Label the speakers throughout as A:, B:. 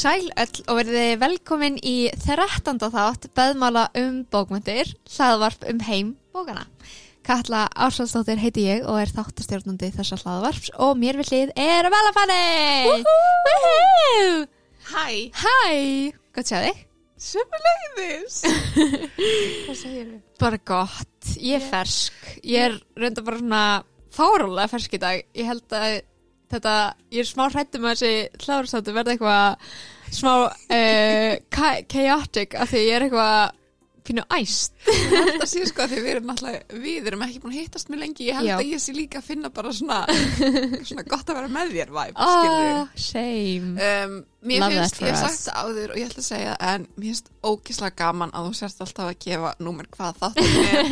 A: Sæl öll og verðið velkomin í 13. þátt beðmála um bókmyndir, hlaðvarp um heim bókana. Katla Ársálsdóttir heiti ég og er þáttastjórnandi þessa hlaðvarps og mér við hlið er Velafanni! Woohoo!
B: Hæ,
A: Hæ! Gott sjá þig.
B: sömulegðis Hvað segir þið?
A: Bara gott, ég er fersk. Ég er reynda bara svona fárólega fersk í dag. Ég held að þetta, ég er smá hrættum að þessi hlaðvarpstáttu verða eitthvað smá uh, cha- chaotic af því ég er eitthvað pínu æst.
B: Þetta sé sko að því við erum náttúrulega, við erum ekki búin að hittast mjög lengi, ég held
A: Já.
B: að ég sé líka að finna bara svona, svona gott að vera með þér væp,
A: Oh, same.
B: um, Mér
A: Love
B: finnst,
A: that for
B: ég hef sagt það áður og ég ætla að segja en mér finnst ógislega gaman að þú sérst alltaf að gefa númer hvað þáttum er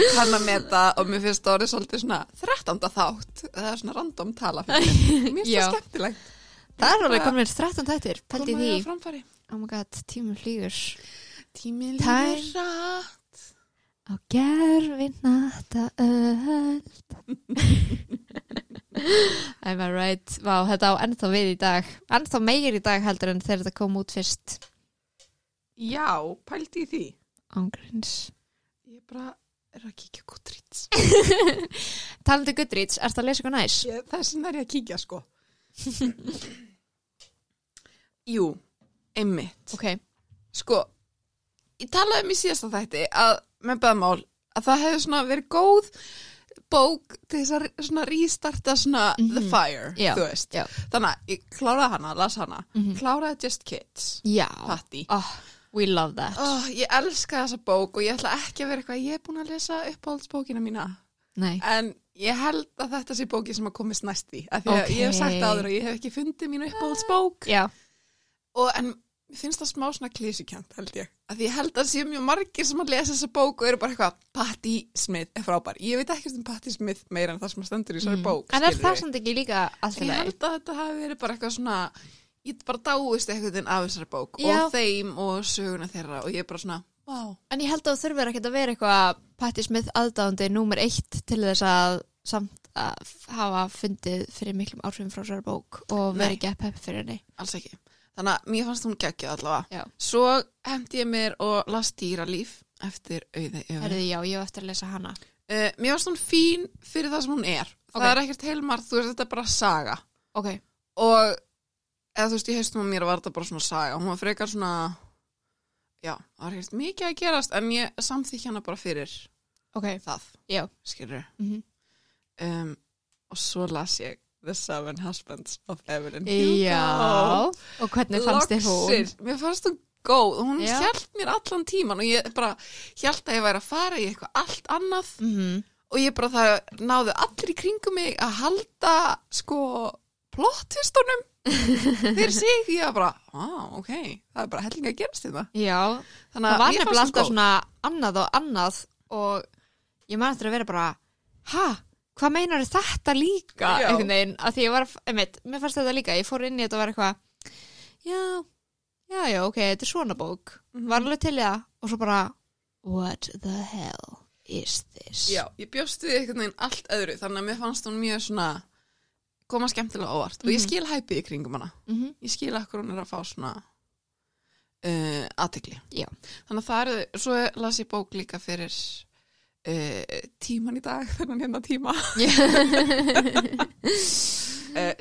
B: ég kann að meta og mér finnst það orðið svolítið svona 13. þátt, það er svona random tala mér, finnst það skemmtilegt
A: Það er alveg komin 13 þættir, pældi
B: Koma
A: því.
B: þér á.
A: Oh my god, tímum flýgur.
B: Tíminn líður rætt
A: Á gerfi nata öll. I'm a right. Vá, þetta á ennþá við í dag. Ennþá meir í dag heldur en þegar þetta kom út fyrst.
B: Já, pældi í því
A: Ángríns.
B: Ég bara er að kíkja Goodreads.
A: Talandi Goodreads, ertu að lesa eitthvað næs?
B: Ég, þessin er ég að kíkja sko. Jú, einmitt.
A: Ok.
B: Sko, ég talaði um í síðasta þætti að með beðmál að það hefði svona verið góð bók til þess að svona rístarta svona The
A: Mhm.
B: Fire,
A: Já,
B: þú veist.
A: já.
B: Þannig að ég kláraði hana, las hana,
A: Mhm.
B: kláraði Just Kids,
A: Já.
B: Patti.
A: Oh, we love that.
B: Oh, ég elska þessa bók og ég ætla ekki að vera eitthvað, ég er búin að lesa uppáhaldsbókina mína.
A: Nei.
B: En ég held að þetta sé bóki sem að komist næst í. Af því að
A: Ok.
B: ég hef sagt áður að ég hef ekki fundið mínu uppáhaldsbók.
A: Já.
B: Og en finnst það smá svona klísukjönd, held ég. Því ég held að sé mjög margir sem að lesa þessa bók og eru bara eitthvað, Patti Smith er frábær. Ég veit ekki um Patti Smith meira en það sem að stendur í þessari bók.
A: Mm. En er það samt ekki líka alltaf
B: Ég
A: leið?
B: held að þetta hafi verið bara eitthvað svona, ég bara dáist eitthvað þinn af þessari bók
A: Já.
B: og þeim og söguna þeirra og ég er bara svona, wow.
A: En ég held að þú þurfir ekkert að vera eitthvað Patti Smith aðdáðandi númer eitt til þess að samt að hafa fundið fyrir miklum áhrifum frá þessari bók og verið ekki að peppi fyrir henni.
B: Þannig að mér fannst hún geggjöð allavega.
A: Já.
B: Svo hendi ég mér og las dýralíf eftir auði.
A: Herði, já, ég á eftir að lesa hana.
B: Uh, mér fannst hún fín fyrir það sem hún er.
A: Ok.
B: Það er ekkert heilmar, þú veist, þetta er bara saga.
A: Ok.
B: Og, eða þú veist, ég haustum að mér var þetta bara svona saga. Hún var frekar svona, já, það var ekkert mikið að gerast, en ég samþykja hana bara fyrir
A: Ok.
B: það,
A: Já.
B: skilur.
A: Mm
B: Um, og svo las ég The Seven Husbands of Evelyn Hugo.
A: Já. Og hvernig fannst þið hún?
B: Mér fannst hún góð. Hún hjælt mér allan tíman og ég bara hjælt að ég væri að fara í eitthvað allt annað
A: Mm
B: og ég bara það náðu allir í kringum mig að halda sko plottvistunum fyrir sig. Ég var bara, á, ok, það er bara hellinga að gerast þetta.
A: Já.
B: Þannig
A: Það
B: að
A: var
B: mér
A: nefnilega alltaf svona annað og annað og ég eftir að vera bara, ha? Hvað meinar þetta líka? Einhvern veginn, að því ég var, einmitt, mér fannst þetta líka, ég fór inn í þetta og var eitthvað, já, já, já, ok, þetta er svona bók,
B: Mhm.
A: var alveg til það og svo bara, what the hell is this?
B: Já, ég bjóst við einhvern veginn allt öðru þannig að mér fannst hún mjög svona koma skemmtilega óvart og ég
A: Mhm.
B: skil hæpið í kringum hana.
A: Mm
B: Ég skil akkur hún er að fá svona uh, aðtegli. Þannig að það eru, svo las ég bók líka fyrir uh, tíman í dag, þennan hérna tíma uh,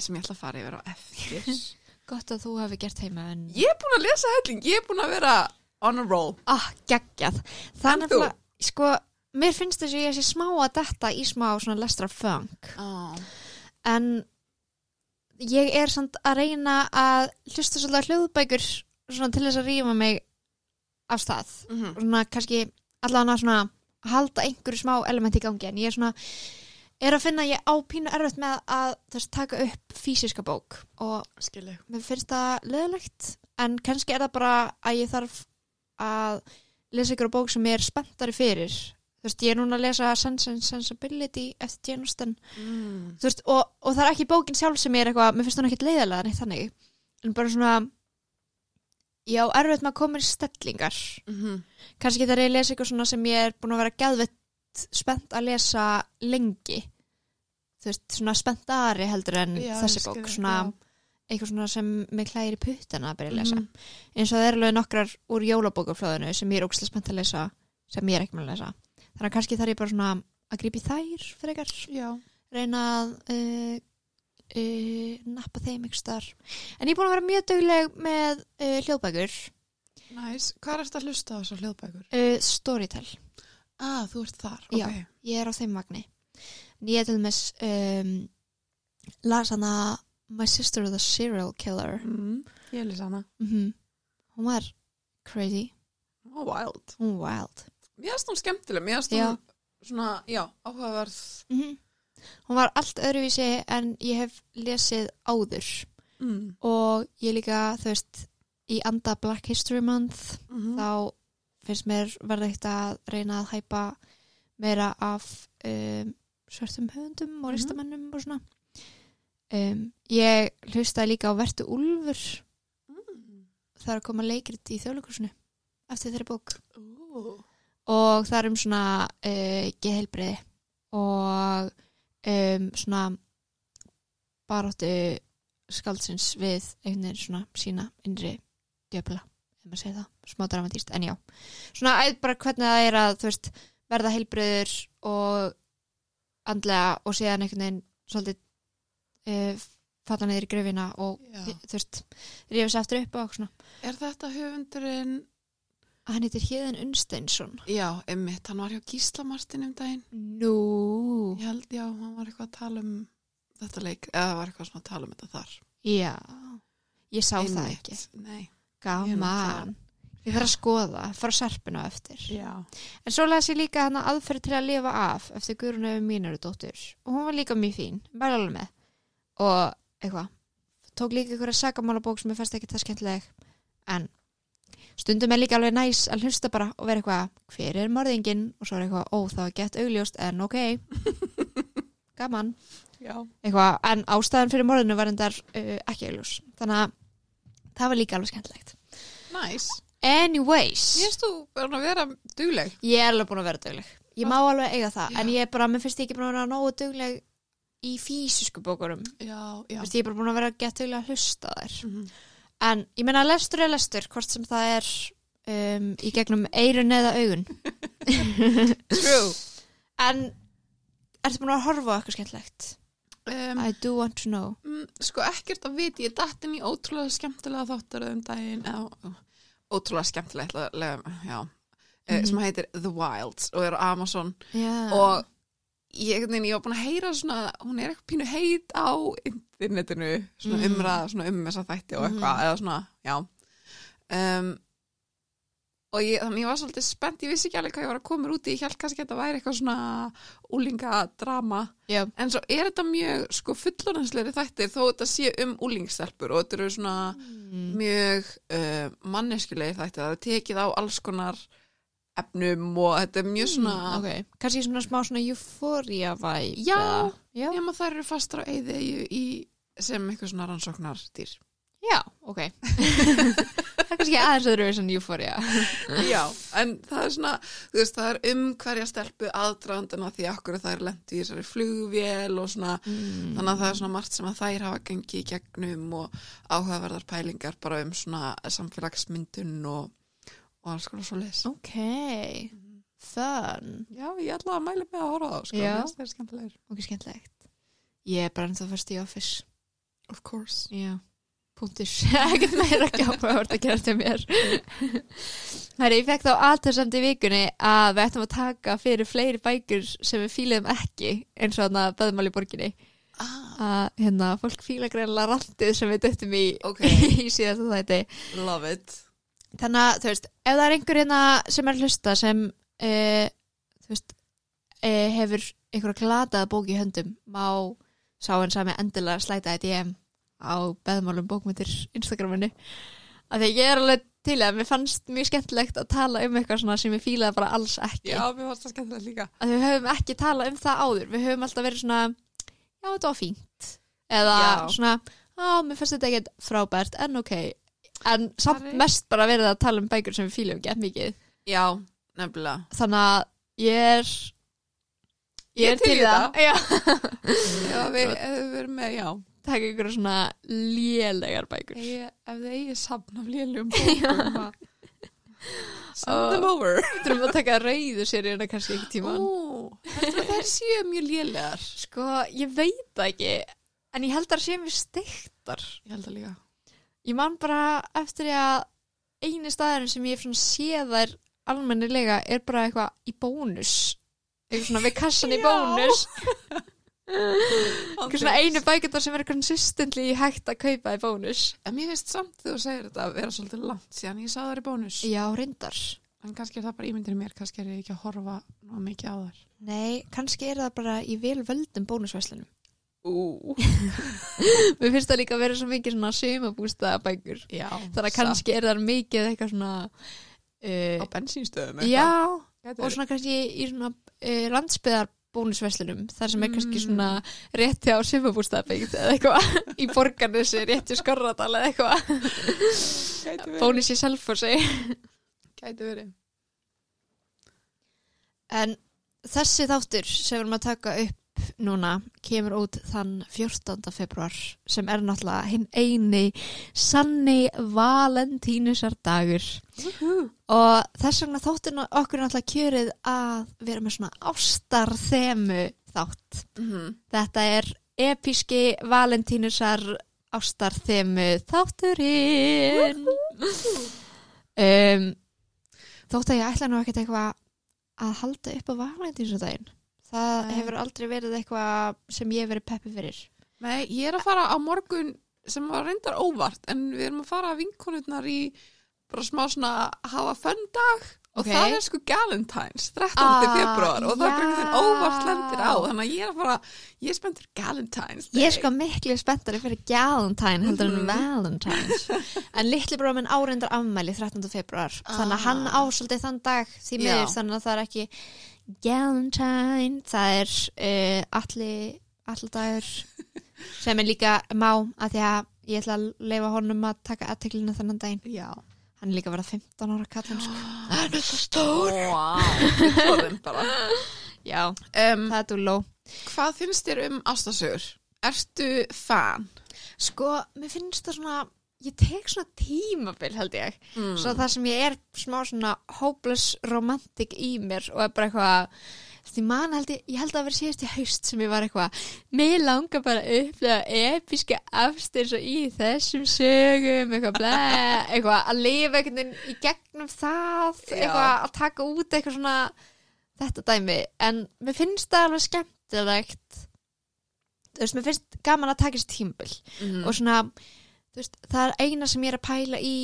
B: sem ég ætla að fara yfir á eftir.
A: Gott að þú hefði gert heima en...
B: Ég er búin að lesa helling, ég er búin að vera on a roll.
A: Ah,
B: En þú?
A: nefnilega, sko, mér finnst þess að ég sé smá að detta í smá svona lestra funk.
B: Oh.
A: En ég er samt að reyna að hlusta svolítið hljóðbækur svona til þess að rífa mig af stað.
B: Mm
A: Og svona kannski allavega svona að halda einhverju smá element í gangi. En ég er svona, er að finna ég á pínu erfitt með að þess, taka upp fysiska bók. Og
B: Skilu.
A: mér finnst það leðilegt en kannski er það bara að ég þarf að lesa ykkur bók sem ég er spenntari fyrir þú veist, ég er núna að lesa Sense and Sensibility eftir Jane Austen
B: Mm.
A: og, og það er ekki bókin sjálf sem ég er eitthvað, mér finnst hún ekkit leiðilega neitt þannig en bara svona já, erfitt með að koma í stellingar
B: Mm -hmm.
A: kannski þegar ég lesa ykkur svona sem ég er búin að vera geðvett spennt að lesa lengi þú veist, svona spenntari heldur en
B: Já,
A: þessi
B: ég skil
A: bók
B: það,
A: svona eitthvað svona sem með klæðir í puttana að byrja að lesa
B: Mhm.
A: eins og það eru alveg nokkrar úr jólabókaflöðinu sem ég er ógstlega spennt að lesa sem ég er ekki með að lesa þannig að kannski þarf ég bara svona að grípa í þær frekar,
B: Já.
A: reyna að uh, uh, nappa þeim ykkur starf en ég er búin að vera mjög dugleg með uh, hljóðbækur
B: Næs. Hvað er þetta að hlusta á þessu hljóðbækur?
A: uh, Storytel,
B: Ah, þú ert þar.
A: Já.
B: ok.
A: ég er á þeim vagni en ég er til dæmis um, las hana My Sister the Serial Killer
B: Mm. Ég lýs hana.
A: mm hún var crazy,
B: Oh, wild.
A: hún var wild
B: Mér finnst hún skemmtileg. Mér
A: Já.
B: hún svona, já, áhugaverð.
A: mm hún var allt öðruvísi en ég hef lesið áður
B: Mm.
A: og ég líka, þú veist í anda Black History Month
B: Mm
A: þá finnst mér verða eitt að reyna að hæpa meira af um, svörtum höfundum og
B: Mhm.
A: listamennum og svona um, ég hlustaði líka á Vertu Úlfur
B: Mm.
A: það er að koma leikrit í þjóðleikursinu eftir þeirri bók
B: Ú.
A: og það er um svona uh, geðheilbriði og um, svona baráttu skaldsins við einhvern veginn svona sína innri djöfla, ef maður segir það, smá dramatíst, en já svona æð bara hvernig það er að þú veist, verða heilbriður og andlega og síðan einhvern veginn svolítið uh, falla niður í gröfina og
B: Já.
A: þú veist, rífa sér aftur upp og svona.
B: Er þetta höfundurinn?
A: Hann heitir Híðan Unnsteinsson
B: Já, emmitt. Hann var hjá Gísla Martin um daginn.
A: Nú
B: Ég held, já, hann var eitthvað að tala um þetta leik, eða var eitthvað svona að tala um þetta þar.
A: Já, ég sá það
B: Einmitt.
A: ekki
B: Nei.
A: Gaman Ég þarf að skoða, fara serpina á eftir
B: Já.
A: En svo las ég líka hana aðferð til að lifa af eftir Guðrunu mínuru dóttur og hún var líka mjög fín, bara alveg með og eitthvað tók líka einhverja sakamálabók sem ég fannst ekki það skemmtileg en stundum er líka alveg næs að hlusta bara og vera eitthvað, hver er morðingin og svo er eitthvað, ó það var gett augljóst en ok. Gaman. Eitthvað, en ástæðan fyrir morðinu var endar uh, ekki augljós. Þannig að það var líka alveg skemmtilegt.
B: Næs.
A: anyways,
B: Ég þú bara að vera dugleg.
A: ég er alveg búin að vera dugleg. Ég má alveg eiga það,
B: Já.
A: en ég er bara mér finnst ég ekki búin að vera nógu dugleg í físisku bókurum
B: Já, já.
A: Fyrst, ég er bara búin að vera gett dugleg að hlusta þær.
B: Mhm.
A: En ég meina lestur er lestur hvort sem það er um, í gegnum eirun eða augun.
B: True.
A: en ertu búin að horfa á eitthvað skemmtilegt?
B: Um,
A: I do want to know.
B: mm, sko ekkert að viti, ég datt inn í ótrúlega skemmtilega þáttar um daginn, eða, ótrúlega skemmtilega, já, mm sem heitir The Wilds og er á Amazon.
A: Já.
B: og ég, ég var búin að heyra svona, hún er eitthvað pínu heit á internetinu, svona
A: Mm.
B: umræða svona um þessa þætti og eitthvað,
A: Mhm.
B: eða svona, já um, og ég, þannig ég var svolítið spennt, ég vissi ekki alveg hvað ég var að koma mér út í, ég held kannski að þetta væri eitthvað svona úlingadrama
A: Já.
B: en svo er þetta mjög sko fullorðansleiri þættir þó þetta sé um úlingstelpur og þetta eru svona
A: Mm.
B: mjög uh, manneskjulegir þættir, það er tekið á alls konar efnum og þetta er mjög svona
A: Mm, ok, kannski svona smá svona euphoria vibe
B: Já.
A: eða- já,
B: nema þær eru fastar á í, í, sem eitthvað svona rannsóknardýr.
A: Já, ok. Það er kannski aðeins öðru svona euphoria.
B: Já, en það er svona þú veist, það er um hverja stelpu aðdraðandana því okkur það er lent í þessari flugvél og svona,
A: mm.
B: þannig að það er svona margt sem að þær hafa gengið í gegnum og áhugaverðar pælingar bara um svona samfélagsmyndun og, og alls konar svo leys
A: ok, fun.
B: Já, ég ætla að mæla með að horfa á sko, það er skemmtilegir
A: ok, skemmtilegt. Ég er bara ennþá fyrst í office
B: Of course.
A: Já, punktur. Ekkert meira ekki áhugavert að gera til mér? Herri, ég fekk þá aðtörsamt í vikunni að við ættum að taka fyrir fleiri bækur sem við fíliðum ekki eins og þarna Böðmál í borginni.
B: Ah,
A: að hérna, fólk fíla greinlega randið sem við döttum í,
B: Ok.
A: í síðasta þætti.
B: Love it.
A: Þannig að þú veist, ef það er einhver hérna sem er hlusta sem uh, þú veist uh, hefur einhverja glataða bók í höndum má sá en sami endilega slæta í DM á beðmálum bókmyndir Instagraminu. Af því að ég er alveg til að mér fannst mjög skemmtilegt að tala um eitthvað svona sem ég fílaði bara alls ekki.
B: Já, mér fannst það skemmtilega líka.
A: Að við höfum ekki talað um það áður. Við höfum alltaf verið svona já, þetta var fínt. Eða
B: Já.
A: svona, á, mér finnst þetta ekkert frábært en ok, en samt mest bara verið að tala um bækur sem við fílum gett mikið.
B: Já, nefnilega.
A: Þannig að ég er
B: Ég er til í
A: það. já.
B: Já, við, erum með, já.
A: Taka ykkur svona lélegar bækur.
B: Ég, ef þið eigið safn af lélum bókum að- send them over.
A: Þurfum að taka rauðu seríuna kannski ekki tíman
B: Ó, heldur að þær séu mjög lélegar?
A: Sko, ég veit það ekki En ég held að það sé mjög steiktar
B: Ég held að líka.
A: Ég man bara eftir því að eini staðurinn sem ég séð þær almennilega er bara eitthvað í bónus eitthvað svona við kassan í bónus. Eitthvað svona einu bækundar sem er consistently hægt að kaupa í bónus.
B: En mér finnst samt þegar þú segir þetta að vera svolítið langt síðan ég sá þær í bónus.
A: Já, reyndar.
B: En kannski er það bara ímyndir í mér, kannski er ég ekki að horfa ná mikið á þær.
A: Nei, kannski er það bara í vel völdum bónusvæslunum
B: Ú,
A: Mér finnst það líka að vera svo mikið svona sumabústaða bækur.
B: Já
A: Þannig að kannski er það mikið eitthvað svona
B: Á
A: uh,
B: bensínstöðum
A: Já,
B: Gæti
A: og svona kannski í svona uh, landsbyðar bónusveslunum þar sem er kannski
B: Mm.
A: svona rétti á sumabústaðabyggt eða eitthvað í borgarnesi rétti skorradal eða eitthvað. Bónus í selfossi
B: Gæti verið.
A: En þessi þáttur sem við erum að taka upp núna kemur út þann 14. februar sem er náttúrulega hinn eini sanni valentínusar dagur og þess vegna þáttur okkur náttúrulega kjörið að vera með svona ástarþemu þátt
B: mm -hmm.
A: Þetta er episki valentínusar ástarþemu þátturinn. Um, þótt að ég ætla nú ekkert eitthvað að halda upp á valentínusardaginn. Það
B: Nei.
A: hefur aldrei verið eitthvað sem ég hef verið peppi fyrir.
B: Nei, ég er að fara á morgun sem var reyndar óvart en við erum að fara að vinkonurnar í bara smá svona hafa fönn dag og
A: Ok.
B: það er sko Galentines 13.
A: Ah,
B: februar og það er bara einhvern óvart lendir á þannig að ég er að fara, ég er spenntur Galentines
A: Ég er sko miklu spenntari fyrir Galentine heldur en
B: Mhm.
A: Valentines. En litli bróð minn áreindar afmæli 13. februar. Þannig að hann á svolítið þann dag því miður þannig að það er ekki Galentine. Það er uh, allir, allir dagur sem er líka má að því að ég ætla að leifa honum að taka aðteklinu þannig daginn.
B: Já,
A: Hann er líka verið 15 ára kallum sko.
B: það er þetta stór wow, bara.
A: Já,
B: um,
A: það er dúló.
B: Hvað finnst þér um ástasögur? Ertu fan?
A: Sko, mér finnst það svona, ég tek svona tímabil held ég.
B: Mm.
A: Svo það sem ég er smá svona hopeless romantic í mér og er bara eitthvað því man held ég, ég held að vera síðast í haust sem ég var eitthvað, mér langar bara upplega episka afstyr svo í þessum sögum, eitthvað blæ, eitthvað að lifa einhvern veginn í gegnum það,
B: Já.
A: eitthvað að taka út eitthvað svona þetta dæmi, en mér finnst það alveg skemmtilegt þú veist, mér finnst gaman að taka þessi tímabil
B: mm.
A: og svona veist, það er eina sem ég er að pæla í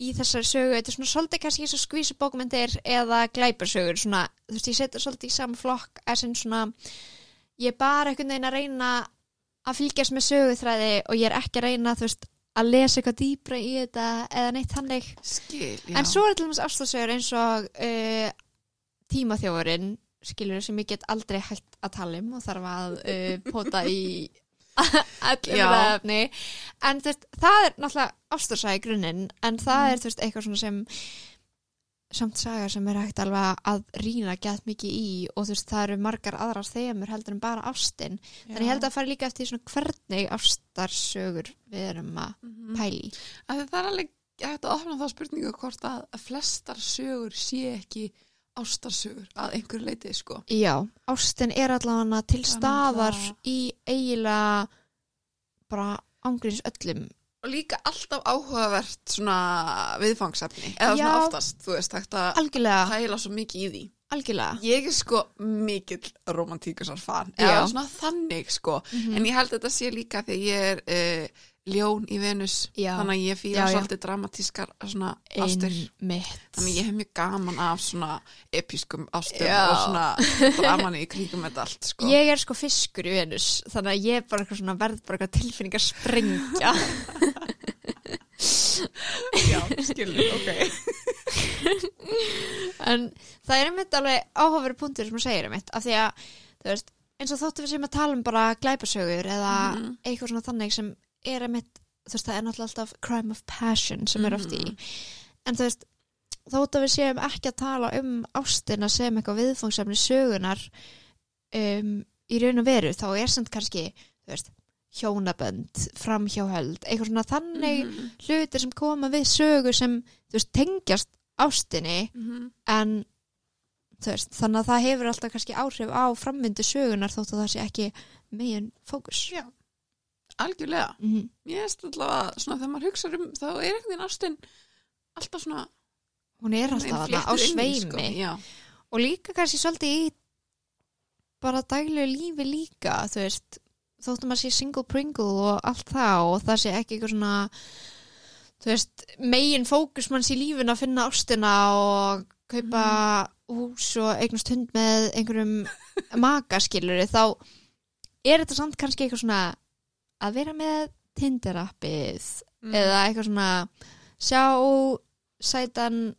A: í þessari sögu, þetta er svona svolítið kannski eins og skvísu bókmyndir eða glæparsögur svona, þú veist, ég setja svolítið í saman flokk sem svona ég er bara einhvern veginn að reyna að fylgjast með söguþræði og ég er ekki að reyna þú veist, að lesa eitthvað dýbra í þetta eða neitt þannig
B: Skil, já.
A: en svo er til dæmis ástasögur eins og uh, tímaþjófurinn skilur sem ég get aldrei hægt að tala um og þarf að uh, pota í allir
B: Já.
A: ræðafni en veist, það er náttúrulega ástarsæði í grunninn en það
B: Mm.
A: er veist eitthvað svona sem samt saga sem er hægt alveg að rýna gett mikið í og þú veist það eru margar aðrar þemur heldur en bara ástin þannig ég held að fara líka eftir svona hvernig ástarsögur við erum að
B: mm.
A: pæli
B: að það er alveg hægt að opna þá spurningu hvort að flestar sögur sé ekki ástarsögur að einhverju leiti sko
A: Já, ástin er allavega til staðar í eiginlega bara ángríns öllum
B: og líka alltaf áhugavert svona viðfangsefni eða
A: Já.
B: svona oftast, þú veist, hægt að hæla svo mikið í því
A: algjörlega
B: ég er sko mikill romantíkusar fan
A: Já.
B: eða svona þannig sko
A: Mhm.
B: en ég held að þetta sé líka að ég er uh, ljón í Venus
A: Já.
B: þannig að ég fýra svolítið dramatískar svona ástur Þannig ég hef mjög gaman af svona episkum ástum
A: Já.
B: og svona dramani í kringum þetta allt sko.
A: Ég er sko fiskur í Venus þannig að ég er bara eitthvað svona verð bara eitthvað tilfinningar sprengja
B: Já, skilur, ok.
A: en það er einmitt alveg áhugaveru punktur sem þú segir einmitt af því að, þú veist, eins og þóttu við sem að tala um bara glæpasögur eða
B: Mhm.
A: eitthvað svona þannig sem er einmitt, þú veist, það er náttúrulega alltaf crime of passion sem er oft í
B: Mhm.
A: en þú veist, þótt að við séum ekki að tala um ástina sem eitthvað viðfangsefni sögunar um, í raun og veru þá er samt kannski, þú veist hjónabönd, framhjáhöld eitthvað svona þannig
B: Mhm.
A: hlutir sem koma við sögu sem þú veist, tengjast ástinni
B: Mhm.
A: en þú veist, þannig að það hefur alltaf kannski áhrif á framvindu sögunar þótt að það sé ekki megin fókus
B: Já, algjörlega
A: mm -hmm.
B: Ég veist allavega, svona þegar maður hugsa um þá er einhvern veginn ástin alltaf svona
A: hún er alltaf þarna á sveimi
B: sko.
A: Og líka kannski svolítið í bara daglegu lífi líka þú veist, þóttum að sé single pringle og allt það og það sé ekki eitthvað svona þú veist, megin fókus manns í lífin að finna ástina og kaupa hús og eignast hund með einhverjum makaskiluri þá er þetta samt kannski eitthvað svona að vera með Tinder-appið
B: Mm.
A: eða eitthvað svona sjá sætan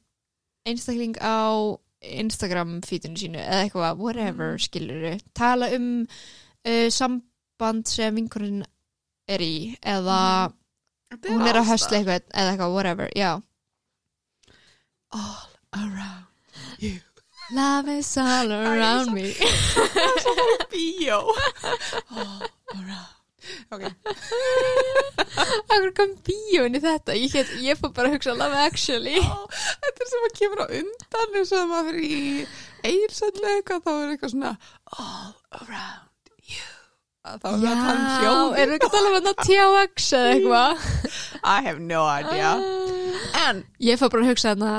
A: einstakling á Instagram fítinu sínu eða eitthvað, whatever
B: Mm.
A: skiluru, tala um uh, samband sem vinkurinn er í eða
B: Þetta
A: hún er að höstla eitthvað eða eitthvað, whatever, já.
B: All around you.
A: Love is all around me.
B: Bíó. All around
A: Akkur kom bíóin í þetta? Ég, get, ég fór bara að hugsa Love Actually.
B: Ó, þetta er sem að kemur á undan eins og að maður fyrir í eitthvað þá er eitthvað svona all around you. Að þá er það þann
A: Já,
B: hljóð
A: erum við ekki að tala um þetta THX eða eitthvað?
B: I have no idea. En
A: Ég fór bara að hugsa þarna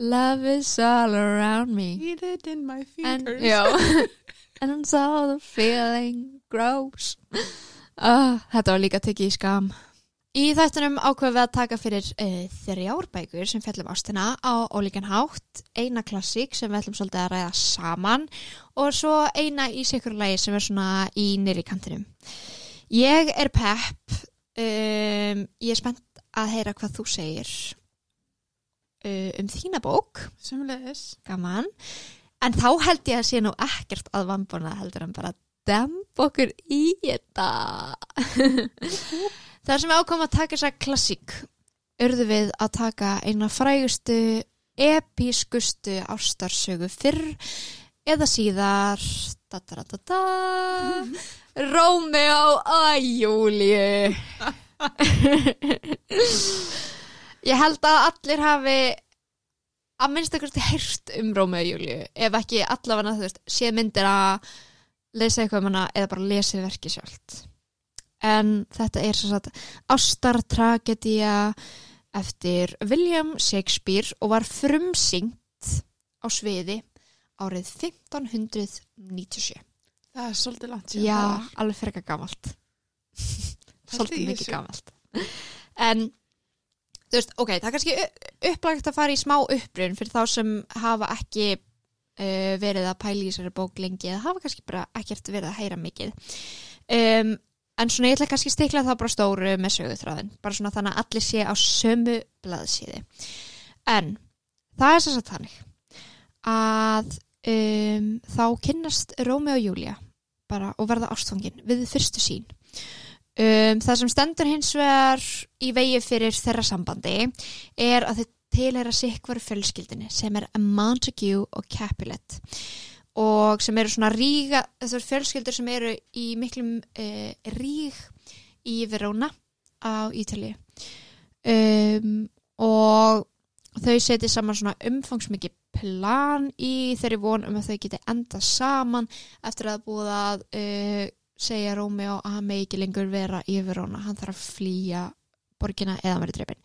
A: Love is all around me.
B: Feel it in my
A: And,
B: fingers
A: já. And so the feeling grows uh, Þetta var líka tekið í skam. Í þættunum ákveðum við að taka fyrir uh, þrjárbækur sem fjallum ástina á ólíkan hátt, eina klassík sem við ætlum svolítið að ræða saman og svo eina í sikur lagi sem er svona í nýri kantinum. Ég er pepp, um, ég er spennt að heyra hvað þú segir uh, um þína bók.
B: Sumleis
A: gaman. En þá held ég að sé nú ekkert að vambuna heldur en bara demb okkur í þetta. Þar sem við ákomum að taka þessa klassík urðu við að taka eina frægustu episkustu ástarsögu fyrr eða síðar. Da, da, da, Rómeó og Júliu ég held að allir hafi að minnst ekkert heyrst um Rómeo og Júliu ef ekki allavega þú veist sé myndir að lesa eitthvað um hana eða bara lesa verki sjálft. En þetta er svo sagt ástartragedía eftir William Shakespeare og var frumsyngt á sviði árið 1597
B: Það er svolítið langt
A: Já,
B: var.
A: alveg frekar gamalt.
B: Pældu
A: Svolítið mikið gamalt. En þú veist, ok, það er kannski upplagt að fara í smá upprun fyrir þá sem hafa ekki uh, verið að pæla í þessari bók lengi eða hafa kannski bara ekkert verið að heyra mikið. Um, En svona ég ætla kannski stikla það bara stóru með söguþráðin bara svona þannig að allir sé á sömu blaðsíði En það er að þannig að um, þá kynnast Rómi og Júlia bara og verða ástfangin við fyrstu sín Um, það sem stendur hins vegar í vegi fyrir þeirra sambandi er að þau tilheyra sikvaru fjölskyldinni sem er Montague og Capulet og sem eru svona ríga, þessar fjölskyldur sem eru í miklum uh, ríg í Verona á Ítalíu. Um, og þau setja saman svona umfangsmikið plan í þeirri von um að þau geti enda saman eftir að búið að uh, segja Rómeo að hann megi ekki lengur vera í Verona, hann þarf að flýja borgina eða verið dreipin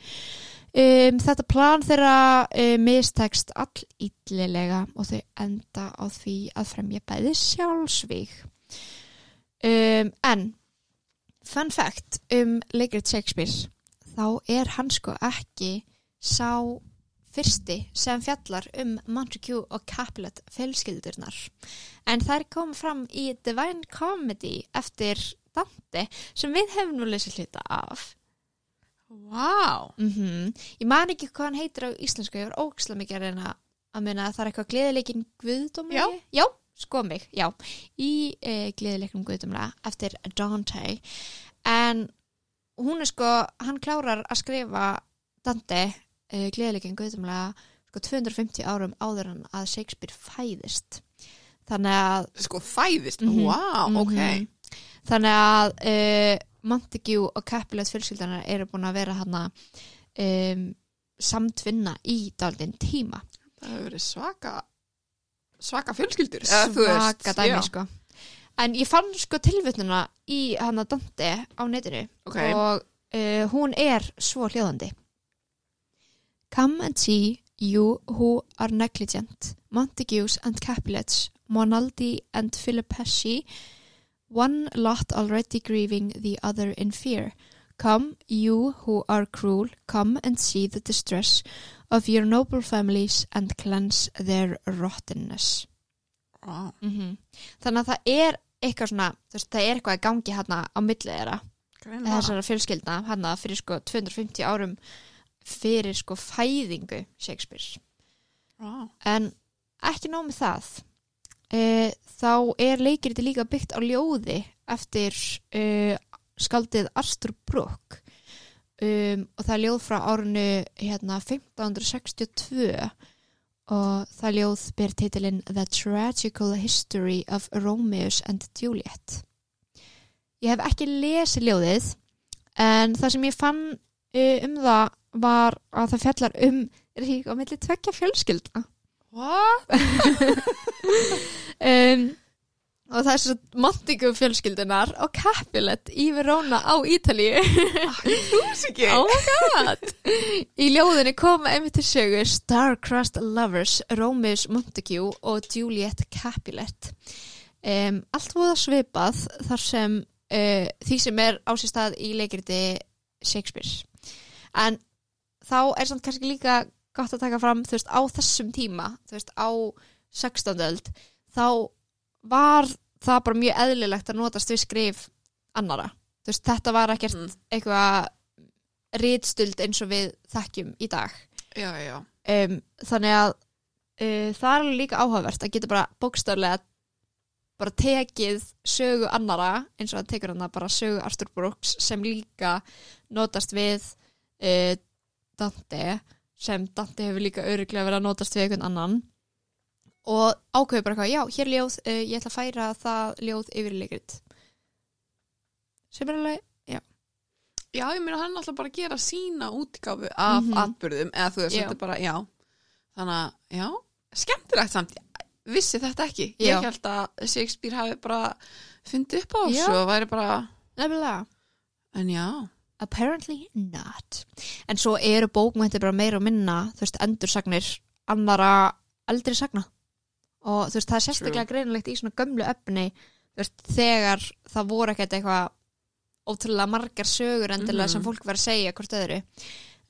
A: um, þetta plan þeirra um, mistekst all illilega og þau enda á því að fremja bæði sjálfsvíg. Um, en fun fact um leikrit Shakespeare þá er hann sko ekki sá fyrsti sem fjallar um Montague og Capulet fjölskyldurnar. En þær kom fram í Divine Comedy eftir Dante sem við hefum nú lesið hluta af
B: Vá.
A: Mm ég man ekki hvað hann heitir á íslensku ég var ógislega mikið að reyna að muna að það er eitthvað gleðileikin Guðdómlegi
B: Já.
A: já sko mig, já. Í e, gleðileikum Guðdómlega eftir Dante. En hún er sko, hann klárar að skrifa Dante e, gleðileikin Guðdómlega sko 250 árum áður en að Shakespeare fæðist. Þannig að
B: Sko fæðist,
A: Mhm.
B: vá, ok.
A: Mhm. þannig að uh, Montague og Capulet fjölskyldanar eru búin að vera hana um, samtvinna í daldinn tíma
B: Það hefur verið svaka svaka fjölskyldur
A: svaka dæmi
B: já.
A: sko en ég fann sko tilvitnuna í hana Dante á netinu
B: Ok.
A: og uh, hún er svo hljóðandi Come and see you who are negligent Montagues and Capulets Monaldi and Filippesci one lot already grieving the other in fear Come, you who are cruel, come and see the distress of your noble families and cleanse their rottenness.
B: Vá.
A: Mm Þannig að það er eitthvað svona, þú veist, það er eitthvað í gangi hérna á millið þeirra, þessara fjölskyldna, hérna fyrir sko 250 árum fyrir sko fæðingu Shakespeare.
B: Vá.
A: En ekki nóg með það, e, þá er leikiriti líka byggt á ljóði eftir e, skaldið Arthur Brooke um, og það er ljóð frá árinu hérna 1562 og það ljóð ber titilinn The Tragical History of Romeos and Juliet. Ég hef ekki lesið ljóðið en það sem ég fann uh, um það var að það fjallar um er ekki á milli tvekja fjölskylda
B: What?
A: um, og það er svo Montagu fjölskyldunar og Capulet í Verona á Ítalíu.
B: Ekki.
A: Oh my god. Í ljóðinni koma einmitt til sögu Star-Crossed Lovers Romeus Montague og Juliet Capulet. Um, allt voða svipað þar sem uh, því sem er á sér stað í leikriti Shakespeare. En þá er samt kannski líka gott að taka fram þú veist á þessum tíma þú veist á 16. öld þá var það bara mjög eðlilegt að notast við skrif annara þú veist þetta var ekkert
B: Mm.
A: eitthvað rítstuld eins og við þekkjum í dag
B: Já, já.
A: um, þannig að uh, það er líka áhugavert að geta bara bókstaflega bara tekið sögu annara eins og að tekur hann bara sögu Arthur Brooks sem líka notast við uh, Dante sem Dante hefur líka öruglega verið að notast við einhvern annan og ákveður bara hvað, já, hér ljóð uh, ég ætla að færa það ljóð yfir í leikrit sem er alveg
B: Já, ég meina hann alltaf bara að gera sína útgáfu af
A: Mhm.
B: atbyrðum eða þú veist,
A: Já.
B: þetta er bara, já þannig að, já, skemmtilegt samt vissi þetta ekki,
A: Já.
B: ég held að Shakespeare hafi bara fundið upp á
A: Já.
B: þessu og væri bara,
A: nefnilega
B: en já
A: Apparently not. En svo eru bókmæntir bara meira og minna, þú veist, endursagnir annara eldri sagna. Og þú veist, það er sérstaklega greinilegt í svona gömlu efni, þú veist, þegar það voru ekkert eitthvað ótrúlega margar sögur endilega
B: Mhm.
A: sem fólk verið að segja hvort öðru.